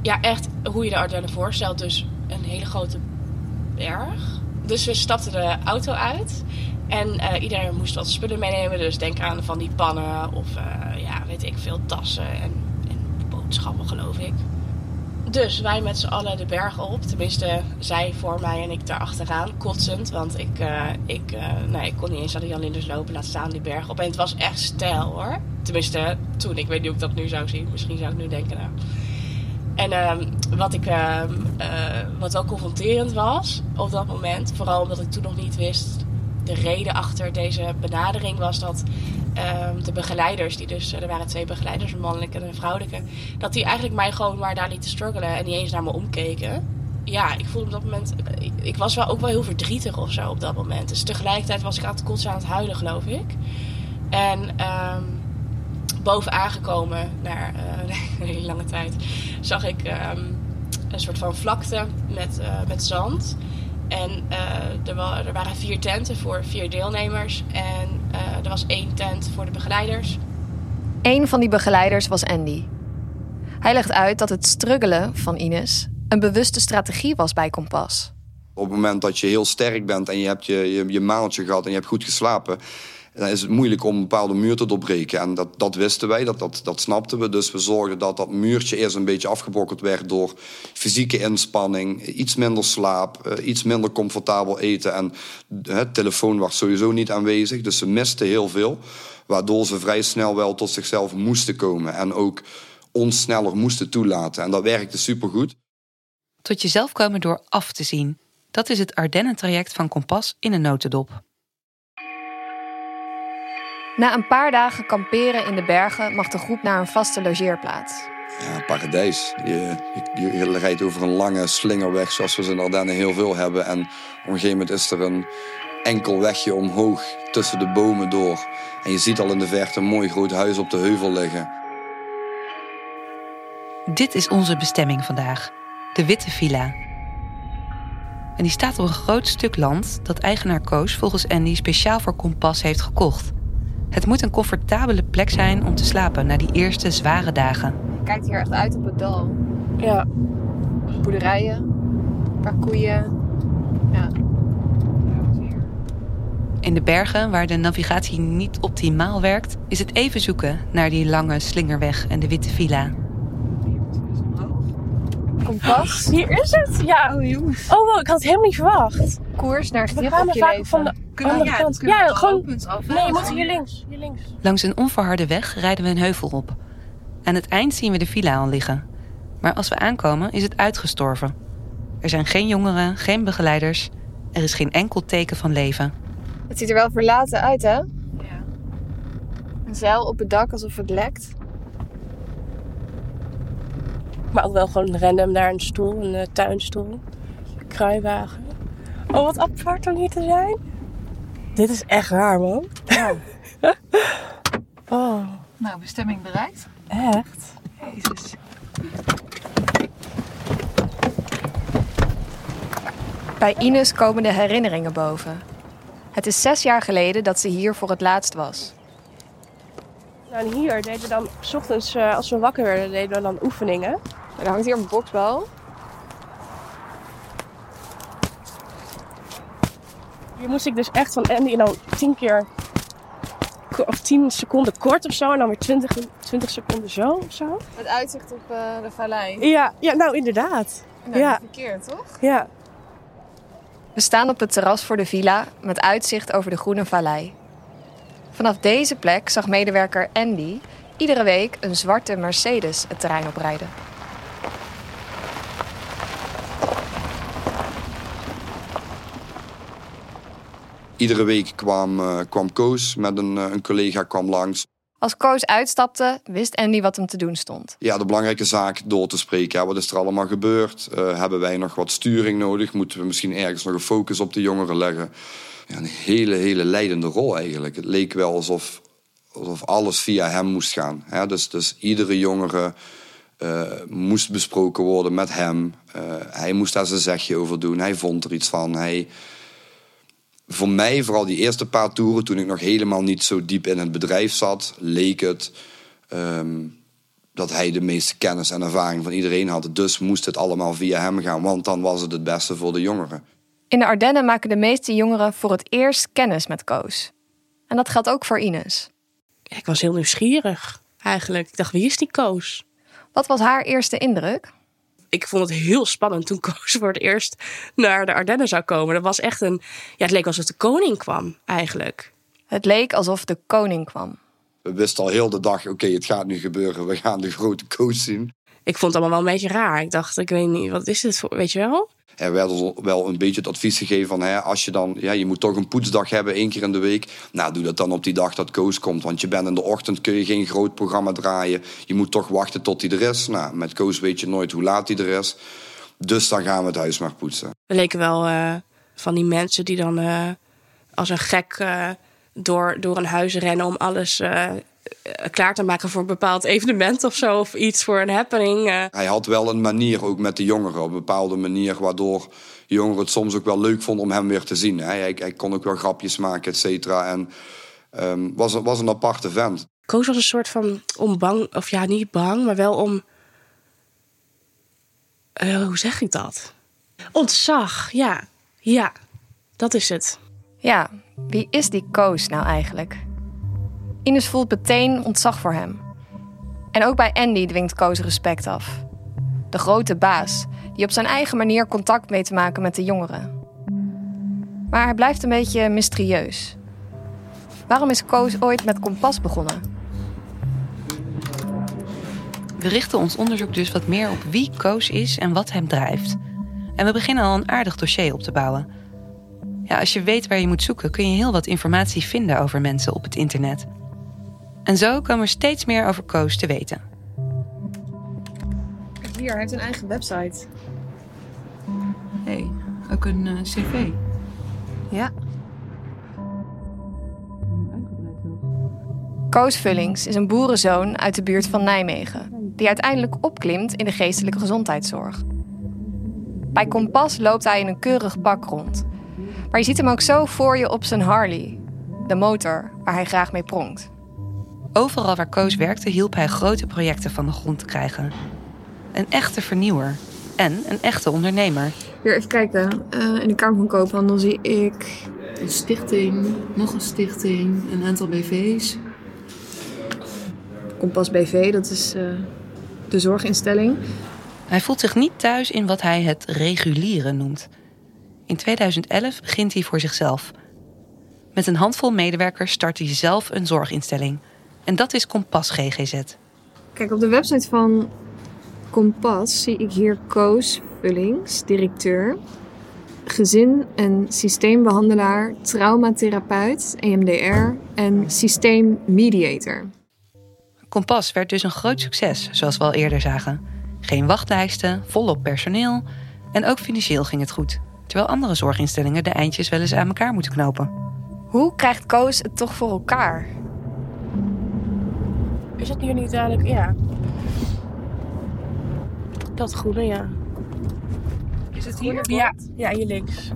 Ja, echt hoe je de Ardennen voorstelt. Dus een hele grote berg. dus we stapten de auto uit. En eh, iedereen moest wat spullen meenemen. Dus denk aan van die pannen of eh, ja, weet ik veel, tassen en, en boodschappen geloof ik. Dus wij met z'n allen de berg op. Tenminste, zij voor mij en ik daar achteraan, kotsend. Want ik, uh, ik, uh, ik kon niet eens aan de Jan lopen, laat staan die berg op. En het was echt stijl hoor. Tenminste, toen. Ik weet niet hoe ik dat nu zou zien. Misschien zou ik nu denken, nou... En uh, wat, ik, uh, wat wel confronterend was op dat moment, vooral omdat ik toen nog niet wist de reden achter deze benadering was dat uh, de begeleiders, die dus, er waren twee begeleiders, een mannelijke en een vrouwelijke, dat die eigenlijk mij gewoon maar daar lieten struggelen en niet eens naar me omkeken. Ja, ik voelde op dat moment, ik, was wel ook wel heel verdrietig of zo op dat moment. Dus tegelijkertijd was ik aan het kotsen aan het huilen, geloof ik. En um, boven aangekomen, na uh, een hele lange tijd, zag ik um, een soort van vlakte met, uh, met zand. En uh, er, wa er, waren vier tenten voor vier deelnemers. En uh, er was één tent voor de begeleiders. Eén van die begeleiders was Andy. Hij legt uit dat het struggelen van Ines een bewuste strategie was bij Kompas. Op het moment dat je heel sterk bent en je hebt je, je, je maaltje gehad en je hebt goed geslapen, dan is het moeilijk om een bepaalde muur te doorbreken. En dat, dat wisten wij, dat, dat, dat snapten we. Dus we zorgden dat dat muurtje eerst een beetje afgebrokkeld werd door fysieke inspanning, iets minder slaap, iets minder comfortabel eten. En het telefoon was sowieso niet aanwezig, dus ze misten heel veel. Waardoor ze vrij snel wel tot zichzelf moesten komen en ook ons sneller moesten toelaten. En dat werkte supergoed. Tot jezelf komen door af te zien. Dat is het Ardennen-traject van Kompas in een notendop. Na een paar dagen kamperen in de bergen mag de groep naar een vaste logeerplaats. Ja, paradijs. Je, je, je, rijdt over een lange slingerweg zoals we ze in Ardennen heel veel hebben. En op een gegeven moment is er een enkel wegje omhoog tussen de bomen door. En je ziet al in de verte een mooi groot huis op de heuvel liggen. Dit is onze bestemming vandaag. De Witte Villa. En die staat op een groot stuk land dat eigenaar Koos volgens Andy speciaal voor Kompas heeft gekocht. Het moet een comfortabele plek zijn om te slapen na die eerste zware dagen. Je kijkt hier echt uit op het dal. Ja. Boerderijen, een paar koeien. Ja. In de bergen, waar de navigatie niet optimaal werkt, is het even zoeken naar die lange slingerweg en de witte villa. Kompas. Hier is het? Ja. Oh, jongens. Oh, wow, ik had het helemaal niet verwacht. Koers naar We gaan vaak leven. van de Kunnen we- andere ja, kant. kunnen we Ja, gewoon. punt af? Nee, je moet hier links. Hier links. Langs een onverharde weg rijden we een heuvel op. Aan het eind zien we de villa al liggen. Maar als we aankomen is het uitgestorven. Er zijn geen jongeren, geen begeleiders. Er is geen enkel teken van leven. Het ziet er wel verlaten uit, hè? Ja. Een zeil op het dak alsof het lekt. Maar ook wel gewoon random naar een stoel, een uh, tuinstoel. Een kruiwagen. Oh, wat apart om hier te zijn. Dit is echt raar, man. oh, Nou, bestemming bereikt. echt? Jezus. Bij Ines komen de herinneringen boven. Het is zes jaar geleden dat ze hier voor het laatst was. Nou, en hier deden we dan, 's ochtends eh, als we wakker werden, deden we dan oefeningen. Er hangt hier een boksbal. Moest ik dus echt van Andy en dan 10 keer of 10 seconden kort of zo en dan weer 20, 20 seconden zo of zo. Met uitzicht op eh, de vallei. Ja, ja nou inderdaad. Nou, ja, verkeerd, toch? ja. We staan op het terras voor de villa met uitzicht over de groene vallei. Vanaf deze plek zag medewerker Andy iedere week een zwarte Mercedes het terrein oprijden. Iedere week kwam, uh, kwam Koos met een, uh, een collega kwam langs. Als Koos uitstapte, wist Andy wat hem te doen stond. Ja, de belangrijke zaak door te spreken. Ja, wat is er allemaal gebeurd? Uh, hebben wij nog wat sturing nodig? Moeten we misschien ergens nog een focus op de jongeren leggen? Ja, een hele, hele leidende rol eigenlijk. Het leek wel alsof, alsof alles via hem moest gaan. Ja, dus, dus iedere jongere moest besproken worden met hem. hij moest daar zijn zegje over doen. Hij vond er iets van. Hij voor mij, vooral die eerste paar toeren, toen ik nog helemaal niet zo diep in het bedrijf zat, leek het um, dat hij de meeste kennis en ervaring van iedereen had. Dus moest het allemaal via hem gaan, want dan was het het beste voor de jongeren. In de Ardennen maken de meeste jongeren voor het eerst kennis met Koos. En dat geldt ook voor Ines. Ik was heel nieuwsgierig eigenlijk. Ik dacht, wie is die Koos? Wat was haar eerste indruk? Ik vond het heel spannend toen Koos voor het eerst naar de Ardennen zou komen. Dat was echt een. Ja, het leek alsof de koning kwam eigenlijk. Het leek alsof de koning kwam. We wisten al heel de dag, oké, het gaat nu gebeuren. We gaan de grote Koos zien. Ik vond het allemaal wel een beetje raar. Ik dacht, ik weet niet, wat is dit voor, weet je wel? Er werd wel een beetje het advies gegeven van, hè, als je dan, ja, je moet toch een poetsdag hebben één keer in de week. Nou, doe dat dan op die dag dat Koos komt. Want je bent in de ochtend, kun je geen groot programma draaien. Je moet toch wachten tot hij er is. Nou, met Koos weet je nooit hoe laat hij er is. Dus dan gaan we het huis maar poetsen. We leken wel uh, van die mensen die dan uh, als een gek uh, door, door een huis rennen om alles klaar te maken voor een bepaald evenement of zo. Of iets voor een happening. Uh. Hij had wel een manier, ook met de jongeren, op een bepaalde manier, waardoor jongeren het soms ook wel leuk vonden om hem weer te zien. Hij, hij, hij kon ook wel grapjes maken, et cetera. En um, was, was een aparte vent. Koos was een soort van om bang, of ja, niet bang, maar wel om. Uh, hoe zeg ik dat? Ontzag, ja. Ja, dat is het. Ja, wie is die Koos nou eigenlijk? Ines voelt meteen ontzag voor hem. En ook bij Andy dwingt Koos respect af. De grote baas, die op zijn eigen manier contact mee te maken met de jongeren. Maar hij blijft een beetje mysterieus. Waarom is Koos ooit met Kompas begonnen? We richten ons onderzoek dus wat meer op wie Koos is en wat hem drijft. En we beginnen al een aardig dossier op te bouwen. Ja, als je weet waar je moet zoeken, kun je heel wat informatie vinden over mensen op het internet. En zo komen we steeds meer over Koos te weten. Hier, hij heeft een eigen website. hey, ook een uh, cv. Ja. Koos Vullings is een boerenzoon uit de buurt van Nijmegen, die uiteindelijk opklimt in de geestelijke gezondheidszorg. Bij Kompas loopt hij in een keurig pak rond. Maar je ziet hem ook zo voor je op zijn Harley, de motor waar hij graag mee pronkt. Overal waar Koos werkte hielp hij grote projecten van de grond te krijgen. Een echte vernieuwer en een echte ondernemer. Hier even kijken. Uh, in de Kamer van Koophandel zie ik... Een stichting, nog een stichting, een aantal BV's. Kompas BV, dat is uh, de zorginstelling. Hij voelt zich niet thuis in wat hij het regulieren noemt. In 2011 begint hij voor zichzelf. Met een handvol medewerkers start hij zelf een zorginstelling. En dat is Kompas GGZ. Kijk, op de website van Kompas zie ik hier Koos Vullings, directeur. Gezin- en systeembehandelaar, traumatherapeut, EMDR en systeemmediator. Kompas werd dus een groot succes, zoals we al eerder zagen. Geen wachtlijsten, volop personeel en ook financieel ging het goed. Terwijl andere zorginstellingen de eindjes wel eens aan elkaar moeten knopen. Hoe krijgt Koos het toch voor elkaar? Is het hier niet duidelijk? Ja. Dat groene, ja. Is het hier? Ja, ja, hier links.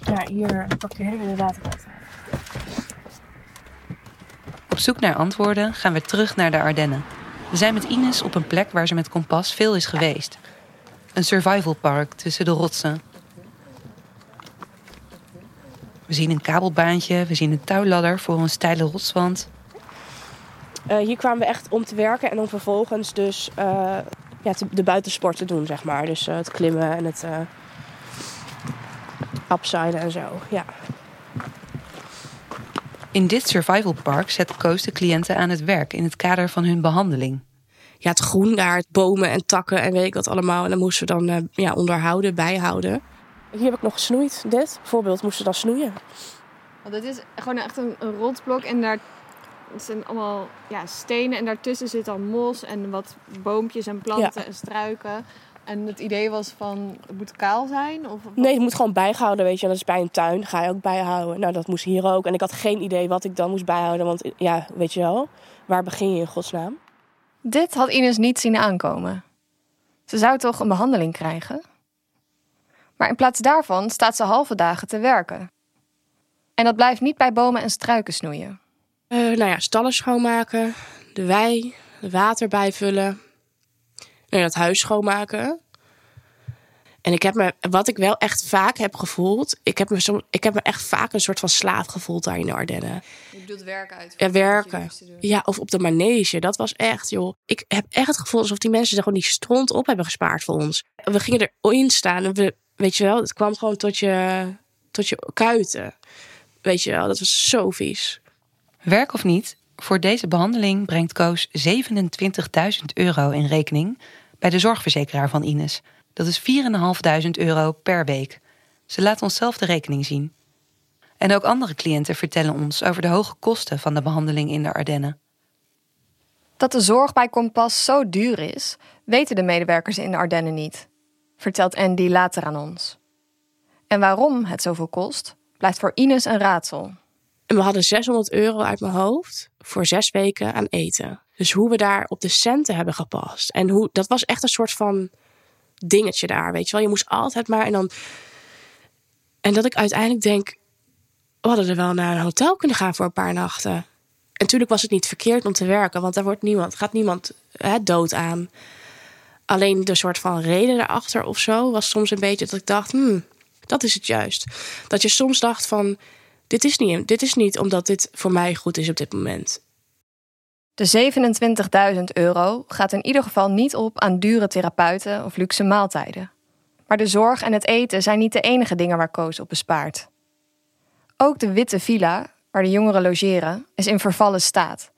Ja, hier parkeren we inderdaad het Op zoek naar antwoorden gaan we terug naar de Ardennen. We zijn met Ines op een plek waar ze met kompas veel is geweest. Een survival park tussen de rotsen. We zien een kabelbaantje, we zien een touwladder voor een steile rotswand. Uh, hier kwamen we echt om te werken en om vervolgens dus uh, ja, te, de buitensport te doen, zeg maar. Dus uh, het klimmen en het upsiden en zo, ja. In dit survival park zet Koos de cliënten aan het werk in het kader van hun behandeling. Ja, het groen daar, het bomen en takken en weet ik wat allemaal. En dan moesten we dan ja, onderhouden, bijhouden. Hier heb ik nog gesnoeid, dit bijvoorbeeld, moesten we dan snoeien. Want dit is gewoon echt een, een rotsblok en daar het zijn allemaal ja, stenen en daartussen zit dan mos en wat boompjes en planten en struiken. En het idee was van, het moet kaal zijn? Of, Nee, het moet gewoon bijgehouden, weet je. En dat is bij een tuin, ga je ook bijhouden. Nou, dat moest hier ook. En ik had geen idee wat ik dan moest bijhouden. Want ja, weet je wel, waar begin je in godsnaam? Dit had Ines niet zien aankomen. Ze zou toch een behandeling krijgen? Maar in plaats daarvan staat ze halve dagen te werken. En dat blijft niet bij bomen en struiken snoeien. Uh, nou ja, stallen schoonmaken, de wei, het water bijvullen. En het huis schoonmaken. En ik heb me, wat ik wel echt vaak heb gevoeld, ik heb me, som, ik heb me echt vaak een soort van slaaf gevoeld daar in de Ardennen. Je bedoelt werken uit. Ja, werken. Ja, of op de manege. Dat was echt, joh. Ik heb echt het gevoel alsof die mensen er gewoon die stront op hebben gespaard voor ons. We gingen erin staan en we, weet je wel, het kwam gewoon tot je, tot je kuiten. Weet je wel, dat was zo vies. Werk of niet, voor deze behandeling brengt Koos 27.000 euro in rekening bij de zorgverzekeraar van Ines. Dat is 4.500 euro per week. Ze laat ons zelf de rekening zien. En ook andere cliënten vertellen ons over de hoge kosten van de behandeling in de Ardennen. Dat de zorg bij Kompas zo duur is, weten de medewerkers in de Ardennen niet, vertelt Andy later aan ons. En waarom het zoveel kost, blijft voor Ines een raadsel. En we hadden 600 euro uit mijn hoofd voor zes weken aan eten. Dus hoe we daar op de centen hebben gepast. En hoe, dat was echt een soort van dingetje daar, weet je wel. Je moest altijd maar en dan... En dat ik uiteindelijk denk, we hadden er wel naar een hotel kunnen gaan voor een paar nachten. En natuurlijk was het niet verkeerd om te werken, want daar wordt niemand, gaat niemand hè, dood aan. Alleen de soort van reden daarachter of zo was soms een beetje dat ik dacht, hmm, dat is het juist. Dat je soms dacht van, dit is niet, dit is niet omdat dit voor mij goed is op dit moment. De 27.000 euro gaat in ieder geval niet op aan dure therapeuten of luxe maaltijden. Maar de zorg en het eten zijn niet de enige dingen waar Koos op bespaart. Ook de witte villa, waar de jongeren logeren, is in vervallen staat.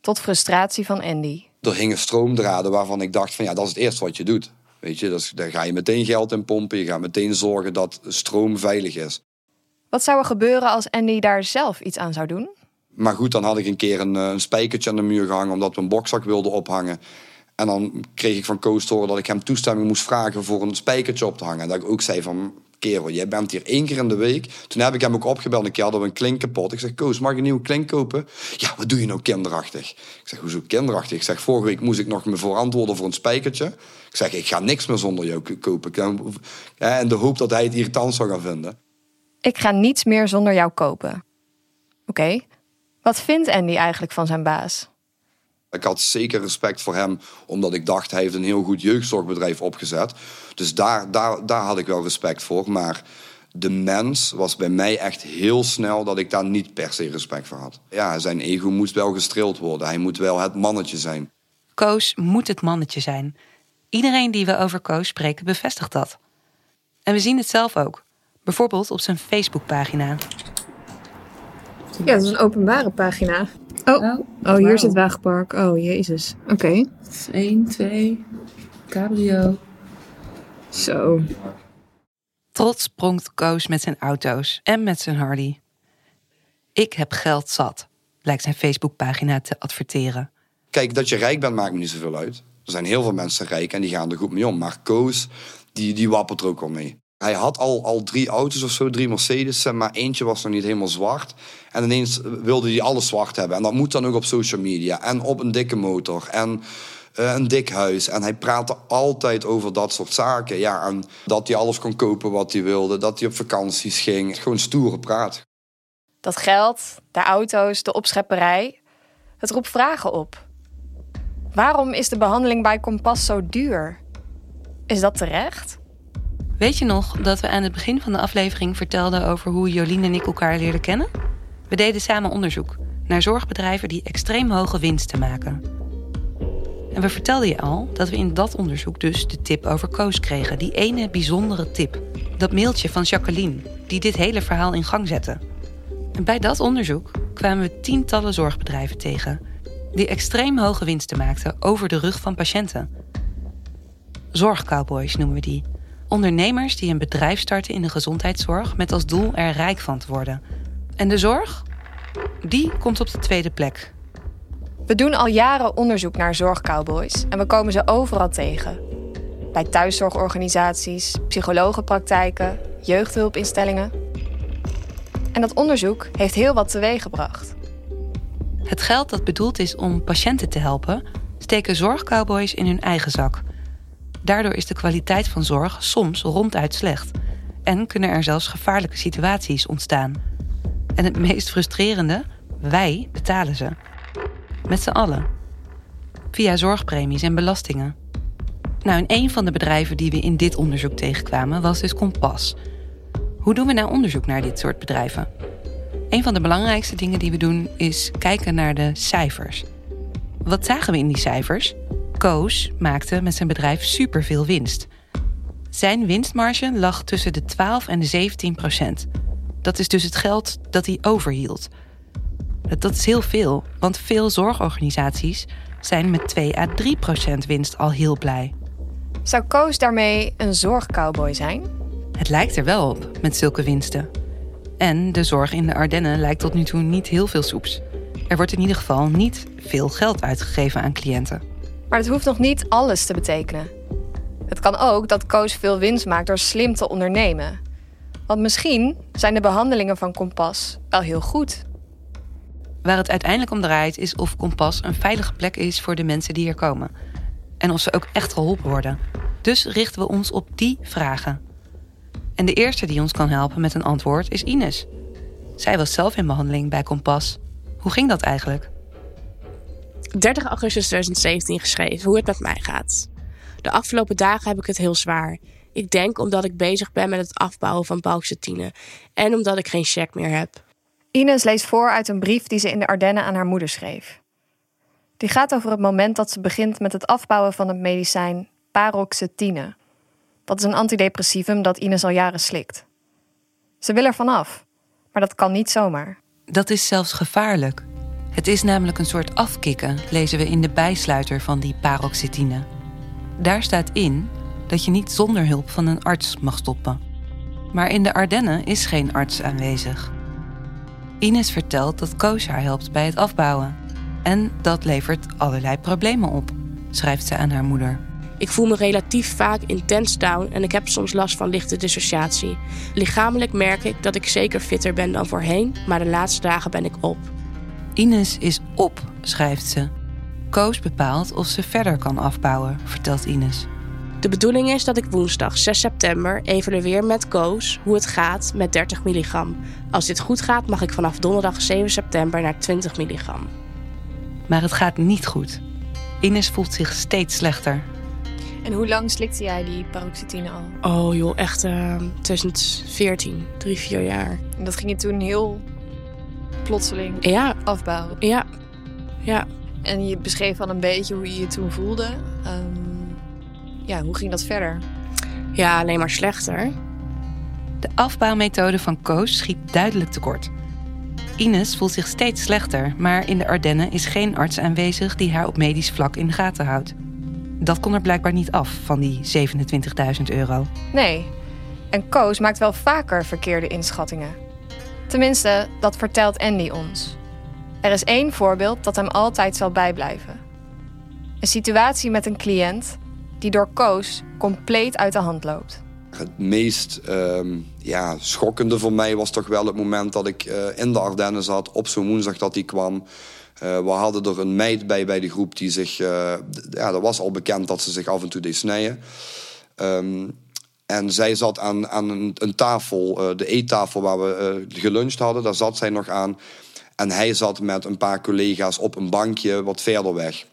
Tot frustratie van Andy. Er hingen stroomdraden waarvan ik dacht van ja, dat is het eerste wat je doet. Weet je, dus daar ga je meteen geld in pompen. Je gaat meteen zorgen dat stroom veilig is. Wat zou er gebeuren als Andy daar zelf iets aan zou doen? Maar goed, dan had ik een keer een, een spijkertje aan de muur gehangen omdat we een bokzak wilden ophangen. En dan kreeg ik van Koos te horen dat ik hem toestemming moest vragen voor een spijkertje op te hangen. En dat ik ook zei van, kerel, jij bent hier één keer in de week. Toen heb ik hem ook opgebeld. Een keer hadden we een klink kapot. Ik zeg, Koos, mag ik een nieuwe klink kopen? Ja, wat doe je nou kinderachtig? Ik zeg, hoezo kinderachtig? Ik zeg, vorige week moest ik nog me verantwoorden voor een spijkertje. Ik zeg, ik ga niks meer zonder jou kopen. En de hoop dat hij het irritant zou gaan vinden. Ik ga niets meer zonder jou kopen. Oké, wat vindt Andy eigenlijk van zijn baas? Ik had zeker respect voor hem, omdat ik dacht hij heeft een heel goed jeugdzorgbedrijf opgezet. Dus daar, daar, daar had ik wel respect voor. Maar de mens was bij mij echt heel snel dat ik daar niet per se respect voor had. Ja, zijn ego moest wel gestreeld worden. Hij moet wel het mannetje zijn. Koos moet het mannetje zijn. Iedereen die we over Koos spreken bevestigt dat. En we zien het zelf ook. Bijvoorbeeld op zijn Facebookpagina. Ja, dat is een openbare pagina. Oh, oh, hier zit Wagenpark. Oh, jezus. Oké. 1, 2, cabrio. Zo. Trots pronkt Koos met zijn auto's en met zijn Harley. Ik heb geld zat, blijkt zijn Facebookpagina te adverteren. Kijk, dat je rijk bent maakt me niet zoveel uit. Er zijn heel veel mensen rijk en die gaan er goed mee om. Maar Koos, die, die wappert er ook al mee. Hij had al, al drie auto's of zo, drie Mercedes, maar eentje was nog niet helemaal zwart. En ineens wilde hij alles zwart hebben. En dat moet dan ook op social media. En op een dikke motor. En uh, een dik huis. En hij praatte altijd over dat soort zaken. Ja, dat hij alles kon kopen wat hij wilde. Dat hij op vakanties ging. Gewoon stoere praat. Dat geld, de auto's, de opschepperij. Het roept vragen op. Waarom is de behandeling bij Kompas zo duur? Is dat terecht? Weet je nog dat we aan het begin van de aflevering vertelden over hoe Jolien en ik elkaar leerden kennen? We deden samen onderzoek naar zorgbedrijven die extreem hoge winsten maken. En we vertelden je al dat we in dat onderzoek dus de tip over Koos kregen. Die ene bijzondere tip. Dat mailtje van Jacqueline, die dit hele verhaal in gang zette. En bij dat onderzoek kwamen we tientallen zorgbedrijven tegen. Die extreem hoge winsten maakten over de rug van patiënten. Zorgcowboys noemen we die. Ondernemers die een bedrijf starten in de gezondheidszorg met als doel er rijk van te worden. En de zorg? Die komt op de tweede plek. We doen al jaren onderzoek naar zorgcowboys en we komen ze overal tegen. Bij thuiszorgorganisaties, psychologenpraktijken, jeugdhulpinstellingen. En dat onderzoek heeft heel wat teweeggebracht. Het geld dat bedoeld is om patiënten te helpen, steken zorgcowboys in hun eigen zak. Daardoor is de kwaliteit van zorg soms ronduit slecht. En kunnen er zelfs gevaarlijke situaties ontstaan. En het meest frustrerende, wij betalen ze. Met z'n allen. Via zorgpremies en belastingen. Nou, en een van de bedrijven die we in dit onderzoek tegenkwamen was dus Kompas. Hoe doen we nou onderzoek naar dit soort bedrijven? Een van de belangrijkste dingen die we doen is kijken naar de cijfers. Wat zagen we in die cijfers? Koos maakte met zijn bedrijf superveel winst. Zijn winstmarge lag tussen de 12 en de 17 procent. Dat is dus het geld dat hij overhield. Dat is heel veel, want veel zorgorganisaties zijn met 2 à 3 procent winst al heel blij. Zou Koos daarmee een zorgcowboy zijn? Het lijkt er wel op met zulke winsten. En de zorg in de Ardennen lijkt tot nu toe niet heel veel soeps. Er wordt in ieder geval niet veel geld uitgegeven aan cliënten. Maar het hoeft nog niet alles te betekenen. Het kan ook dat Koos veel winst maakt door slim te ondernemen. Want misschien zijn de behandelingen van Kompas wel heel goed. Waar het uiteindelijk om draait is of Kompas een veilige plek is voor de mensen die er komen. En of ze ook echt geholpen worden. Dus richten we ons op die vragen. En de eerste die ons kan helpen met een antwoord is Ines. Zij was zelf in behandeling bij Kompas. Hoe ging dat eigenlijk? 30 augustus 2017 geschreven hoe het met mij gaat. De afgelopen dagen heb ik het heel zwaar. Ik denk omdat ik bezig ben met het afbouwen van pauxetine en omdat ik geen check meer heb. Ines leest voor uit een brief die ze in de Ardennen aan haar moeder schreef. Die gaat over het moment dat ze begint met het afbouwen van het medicijn paroxetine. Dat is een antidepressivum dat Ines al jaren slikt. Ze wil er vanaf, maar dat kan niet zomaar. Dat is zelfs gevaarlijk. Het is namelijk een soort afkicken, lezen we in de bijsluiter van die paroxetine. Daar staat in dat je niet zonder hulp van een arts mag stoppen. Maar in de Ardennen is geen arts aanwezig. Ines vertelt dat Koos haar helpt bij het afbouwen. En dat levert allerlei problemen op, schrijft ze aan haar moeder. Ik voel me relatief vaak intens down en ik heb soms last van lichte dissociatie. Lichamelijk merk ik dat ik zeker fitter ben dan voorheen, maar de laatste dagen ben ik op. Ines is op, schrijft ze. Koos bepaalt of ze verder kan afbouwen, vertelt Ines. De bedoeling is dat ik woensdag 6 september evalueer met Koos hoe het gaat met 30 milligram. Als dit goed gaat, mag ik vanaf donderdag 7 september naar 20 milligram. Maar het gaat niet goed. Ines voelt zich steeds slechter. En hoe lang slikte jij die paroxetine al? Oh joh, echt uh, 2014, drie, vier jaar. En dat ging je toen heel plotseling ja. afbouwen? Ja. ja. En je beschreef al een beetje hoe je je toen voelde. Um, ja, hoe ging dat verder? Ja, alleen maar slechter. De afbouwmethode van Koos schiet duidelijk tekort. Ines voelt zich steeds slechter, maar in de Ardennen is geen arts aanwezig die haar op medisch vlak in de gaten houdt. Dat kon er blijkbaar niet af van die 27.000 euro. Nee, en Koos maakt wel vaker verkeerde inschattingen. Tenminste, dat vertelt Andy ons. Er is één voorbeeld dat hem altijd zal bijblijven. Een situatie met een cliënt die door Koos compleet uit de hand loopt. Het meest uh, ja, schokkende voor mij was toch wel het moment dat ik uh, in de Ardennen zat... op zo'n woensdag dat hij kwam. Uh, we hadden er een meid bij bij de groep die zich... Uh, ja, dat was al bekend dat ze zich af en toe deed snijden. Um, en zij zat aan, aan een, een tafel, de eettafel waar we geluncht hadden. Daar zat zij nog aan. En hij zat met een paar collega's op een bankje wat verder weg.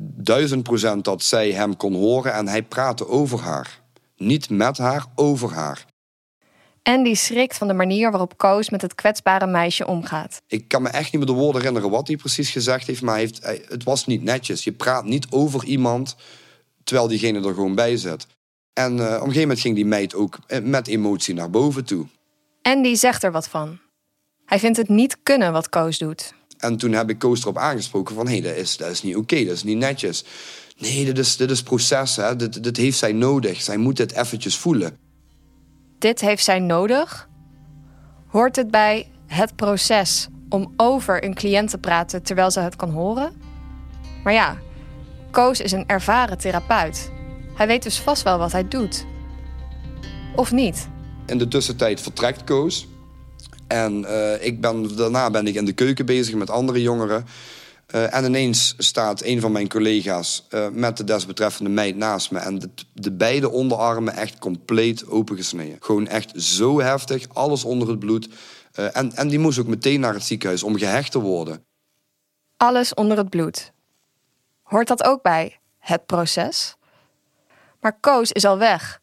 Duizend procent dat zij hem kon horen en hij praatte over haar. Niet met haar, over haar. En die schrikt van de manier waarop Koos met het kwetsbare meisje omgaat. Ik kan me echt niet meer de woorden herinneren wat hij precies gezegd heeft, maar heeft, het was niet netjes. Je praat niet over iemand terwijl diegene er gewoon bij zit. En uh, op een gegeven moment ging die meid ook met emotie naar boven toe. En die zegt er wat van. Hij vindt het niet kunnen wat Koos doet. En toen heb ik Koos erop aangesproken van... hé, hey, dat, is, dat is niet oké, okay, dat is niet netjes. Nee, dit is, dit is proces, hè. Dit, dit heeft zij nodig. Zij moet dit eventjes voelen. Dit heeft zij nodig? Hoort het bij het proces om over een cliënt te praten terwijl ze het kan horen? Maar ja, Koos is een ervaren therapeut. Hij weet dus vast wel wat hij doet. Of niet? In de tussentijd vertrekt Koos. En uh, ik ben, daarna ben ik in de keuken bezig met andere jongeren. Uh, en ineens staat een van mijn collega's uh, met de desbetreffende meid naast me. En de, de, beide onderarmen echt compleet opengesneden. Gewoon echt zo heftig, alles onder het bloed. Uh, en, en die moest ook meteen naar het ziekenhuis om gehecht te worden. Alles onder het bloed. Hoort dat ook bij het proces? Maar Koos is al weg.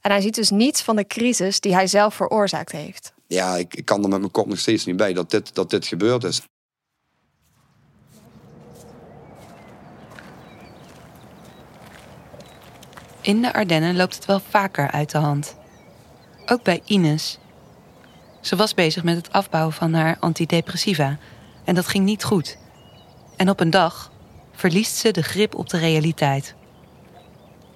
En hij ziet dus niets van de crisis die hij zelf veroorzaakt heeft. Ja, ik, ik kan er met mijn kop nog steeds niet bij dat dit, dat dit gebeurd is. In de Ardennen loopt het wel vaker uit de hand. Ook bij Ines. Ze was bezig met het afbouwen van haar antidepressiva en dat ging niet goed. En op een dag verliest ze de grip op de realiteit.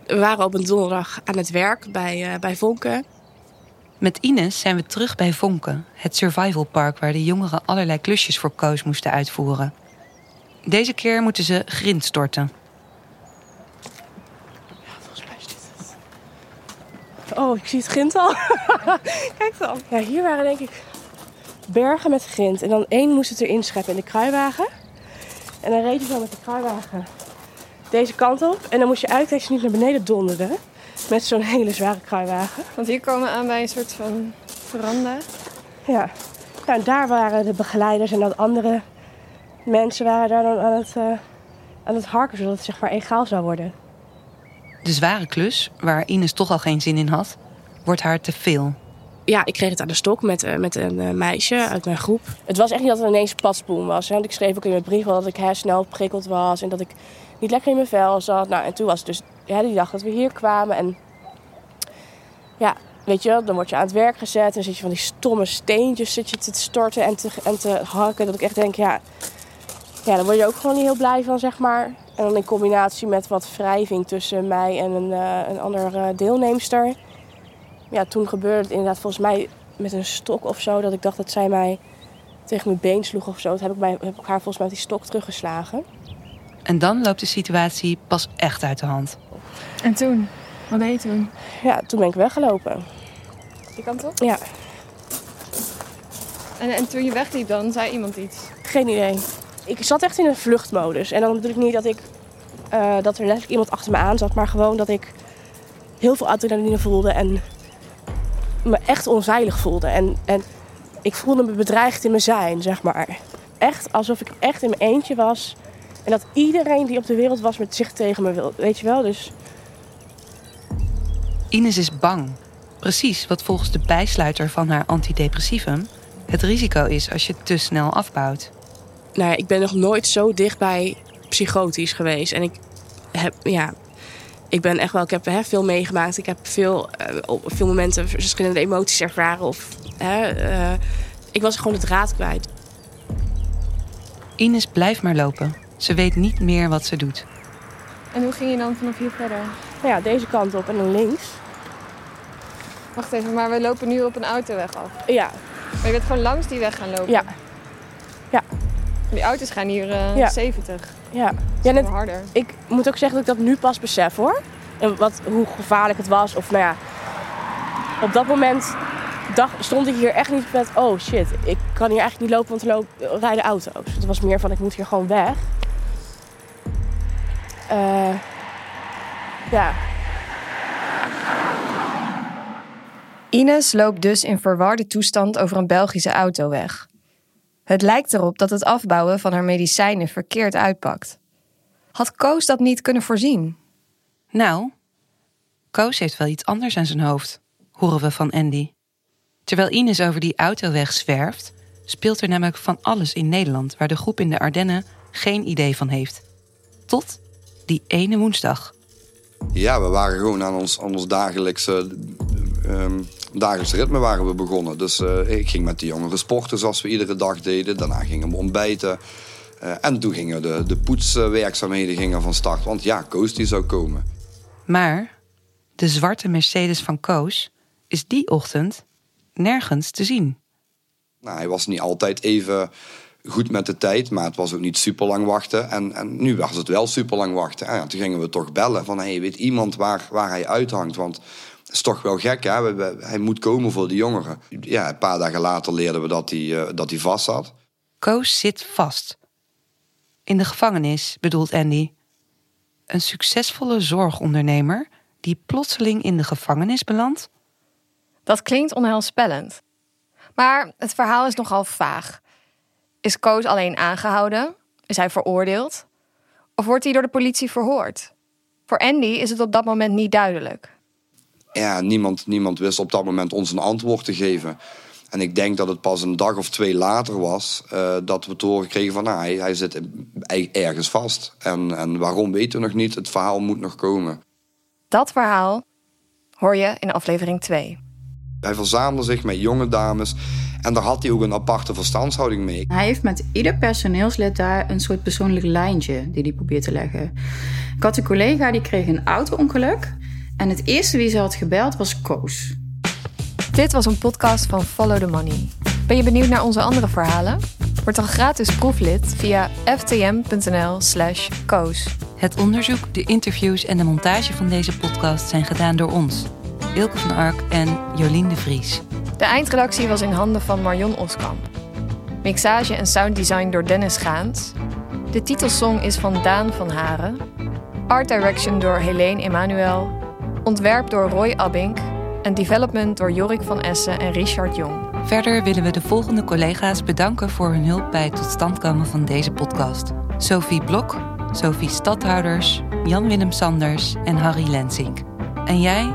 We waren op een donderdag aan het werk bij, uh, bij Vonken. Met Ines zijn we terug bij Vonken, het survival park waar de jongeren allerlei klusjes voor Koos moesten uitvoeren. Deze keer moeten ze grind storten. Oh, ik zie het grind al. Kijk dan. Ja, hier waren denk ik bergen met grind. En dan één moest het erin scheppen in de kruiwagen. En dan reed je zo met de kruiwagen deze kant op. En dan moest je uitkijken dat je niet naar beneden donderde. Met zo'n hele zware kruiwagen. Want hier komen we aan bij een soort van veranda. Ja. Nou, daar waren de begeleiders en dat andere mensen waren daar dan aan het, uh, aan het harken. Zodat het zeg maar egaal zou worden. De zware klus, waar Ines toch al geen zin in had, wordt haar te veel. Ja, ik kreeg het aan de stok met, uh, met een uh, meisje uit mijn groep. Het was echt niet dat het ineens padspoen was. Hè? Want ik schreef ook in mijn brief wel dat ik snel prikkeld was en dat ik niet lekker in mijn vel zat. Nou, en toen was het dus ja, die dag dat we hier kwamen. En ja, weet je, dan word je aan het werk gezet en zit je van die stomme steentjes zit je te storten en te, en te hakken. Dat ik echt denk, ja, ja, daar word je ook gewoon niet heel blij van, zeg maar. En dan in combinatie met wat wrijving tussen mij en een, uh, een andere deelnemster. Ja, toen gebeurde het inderdaad volgens mij met een stok of zo. Dat ik dacht dat zij mij tegen mijn been sloeg of zo. Toen heb ik, mij, heb ik haar volgens mij met die stok teruggeslagen. En dan loopt de situatie pas echt uit de hand. En toen? Wat deed je toen? Ja, toen ben ik weggelopen. Die kant op? Ja. En, en toen je wegliep dan, zei iemand iets? Geen idee. Ik zat echt in een vluchtmodus. En dan bedoel ik niet dat ik uh, dat er letterlijk iemand achter me aan zat, maar gewoon dat ik heel veel adrenaline voelde en me echt onveilig voelde. En, en ik voelde me bedreigd in mijn zijn, zeg maar. Echt alsof ik echt in mijn eentje was. En dat iedereen die op de wereld was met zich tegen me wil. Weet je wel, dus... Ines is bang. Precies wat volgens de bijsluiter van haar antidepressivum het risico is als je te snel afbouwt. Nou ja, ik ben nog nooit zo dichtbij psychotisch geweest. En ik heb, ja, ik ben echt wel, ik heb hè, veel meegemaakt. Ik heb veel, uh, op veel momenten verschillende emoties ervaren. Of, hè, uh, ik was gewoon het raad kwijt. Ines blijft maar lopen. Ze weet niet meer wat ze doet. En hoe ging je dan vanaf hier verder? Nou ja, deze kant op en dan links. Wacht even, maar we lopen nu op een autoweg af. Ja. Maar je bent gewoon langs die weg gaan lopen? Ja. Ja. Die auto's gaan hier uh, ja. 70. Ja. ja net, harder. Ik moet ook zeggen dat ik dat nu pas besef hoor. En wat, hoe gevaarlijk het was. Of nou ja, op dat moment dacht, stond ik hier echt niet met... Oh shit, ik kan hier eigenlijk niet lopen, want er lopen, rijden auto's. Het was meer van, ik moet hier gewoon weg. Uh, ja. Ines loopt dus in verwarde toestand over een Belgische autoweg. Het lijkt erop dat het afbouwen van haar medicijnen verkeerd uitpakt. Had Koos dat niet kunnen voorzien? Nou, Koos heeft wel iets anders aan zijn hoofd, horen we van Andy. Terwijl Ines over die autoweg zwerft, speelt er namelijk van alles in Nederland waar de groep in de Ardennen geen idee van heeft. Tot die ene woensdag. Ja, we waren gewoon aan ons, aan ons dagelijkse, um, dagelijkse ritme waren we begonnen. Dus uh, ik ging met de jongeren sporten zoals we iedere dag deden. Daarna gingen we ontbijten. Uh, en toen gingen de, de poetswerkzaamheden gingen van start. Want ja, Koos die zou komen. Maar de zwarte Mercedes van Koos is die ochtend nergens te zien. Nou, hij was niet altijd even goed met de tijd, maar het was ook niet super lang wachten. En, en nu was het wel super lang wachten. En ja, toen gingen we toch bellen van, hey, weet iemand waar, waar hij uithangt? Want het is toch wel gek, hè? We, we, hij moet komen voor de jongeren. Ja, een paar dagen later leerden we dat hij, uh, dat hij vast zat. Koos zit vast. In de gevangenis, bedoelt Andy. Een succesvolle zorgondernemer die plotseling in de gevangenis belandt? Dat klinkt onheilspellend. Maar het verhaal is nogal vaag. Is Koos alleen aangehouden? Is hij veroordeeld? Of wordt hij door de politie verhoord? Voor Andy is het op dat moment niet duidelijk. Ja, niemand, niemand wist op dat moment ons een antwoord te geven. En ik denk dat het pas een dag of twee later was uh, dat we te horen kregen van nou, hij, hij zit ergens vast. En, en waarom weten we nog niet, het verhaal moet nog komen. Dat verhaal hoor je in aflevering 2. Hij verzamelde zich met jonge dames en daar had hij ook een aparte verstandshouding mee. Hij heeft met ieder personeelslid daar een soort persoonlijk lijntje die hij probeert te leggen. Ik had een collega die kreeg een auto-ongeluk en het eerste wie ze had gebeld was Koos. Dit was een podcast van Follow the Money. Ben je benieuwd naar onze andere verhalen? Word dan gratis proeflid via ftm.nl/slash koos. Het onderzoek, de interviews en de montage van deze podcast zijn gedaan door ons, Ilke van Ark en Jolien de Vries. De eindredactie was in handen van Marion Oskamp. Mixage en sounddesign door Dennis Gaans. De titelsong is van Daan van Haren. Art direction door Helene Emanuel. Ontwerp door Roy Abink en development door Jorik van Essen en Richard Jong. Verder willen we de volgende collega's bedanken voor hun hulp bij het tot stand komen van deze podcast. Sophie Blok, Sophie Stadhouders, Jan-Willem Sanders en Harry Lensink. En jij,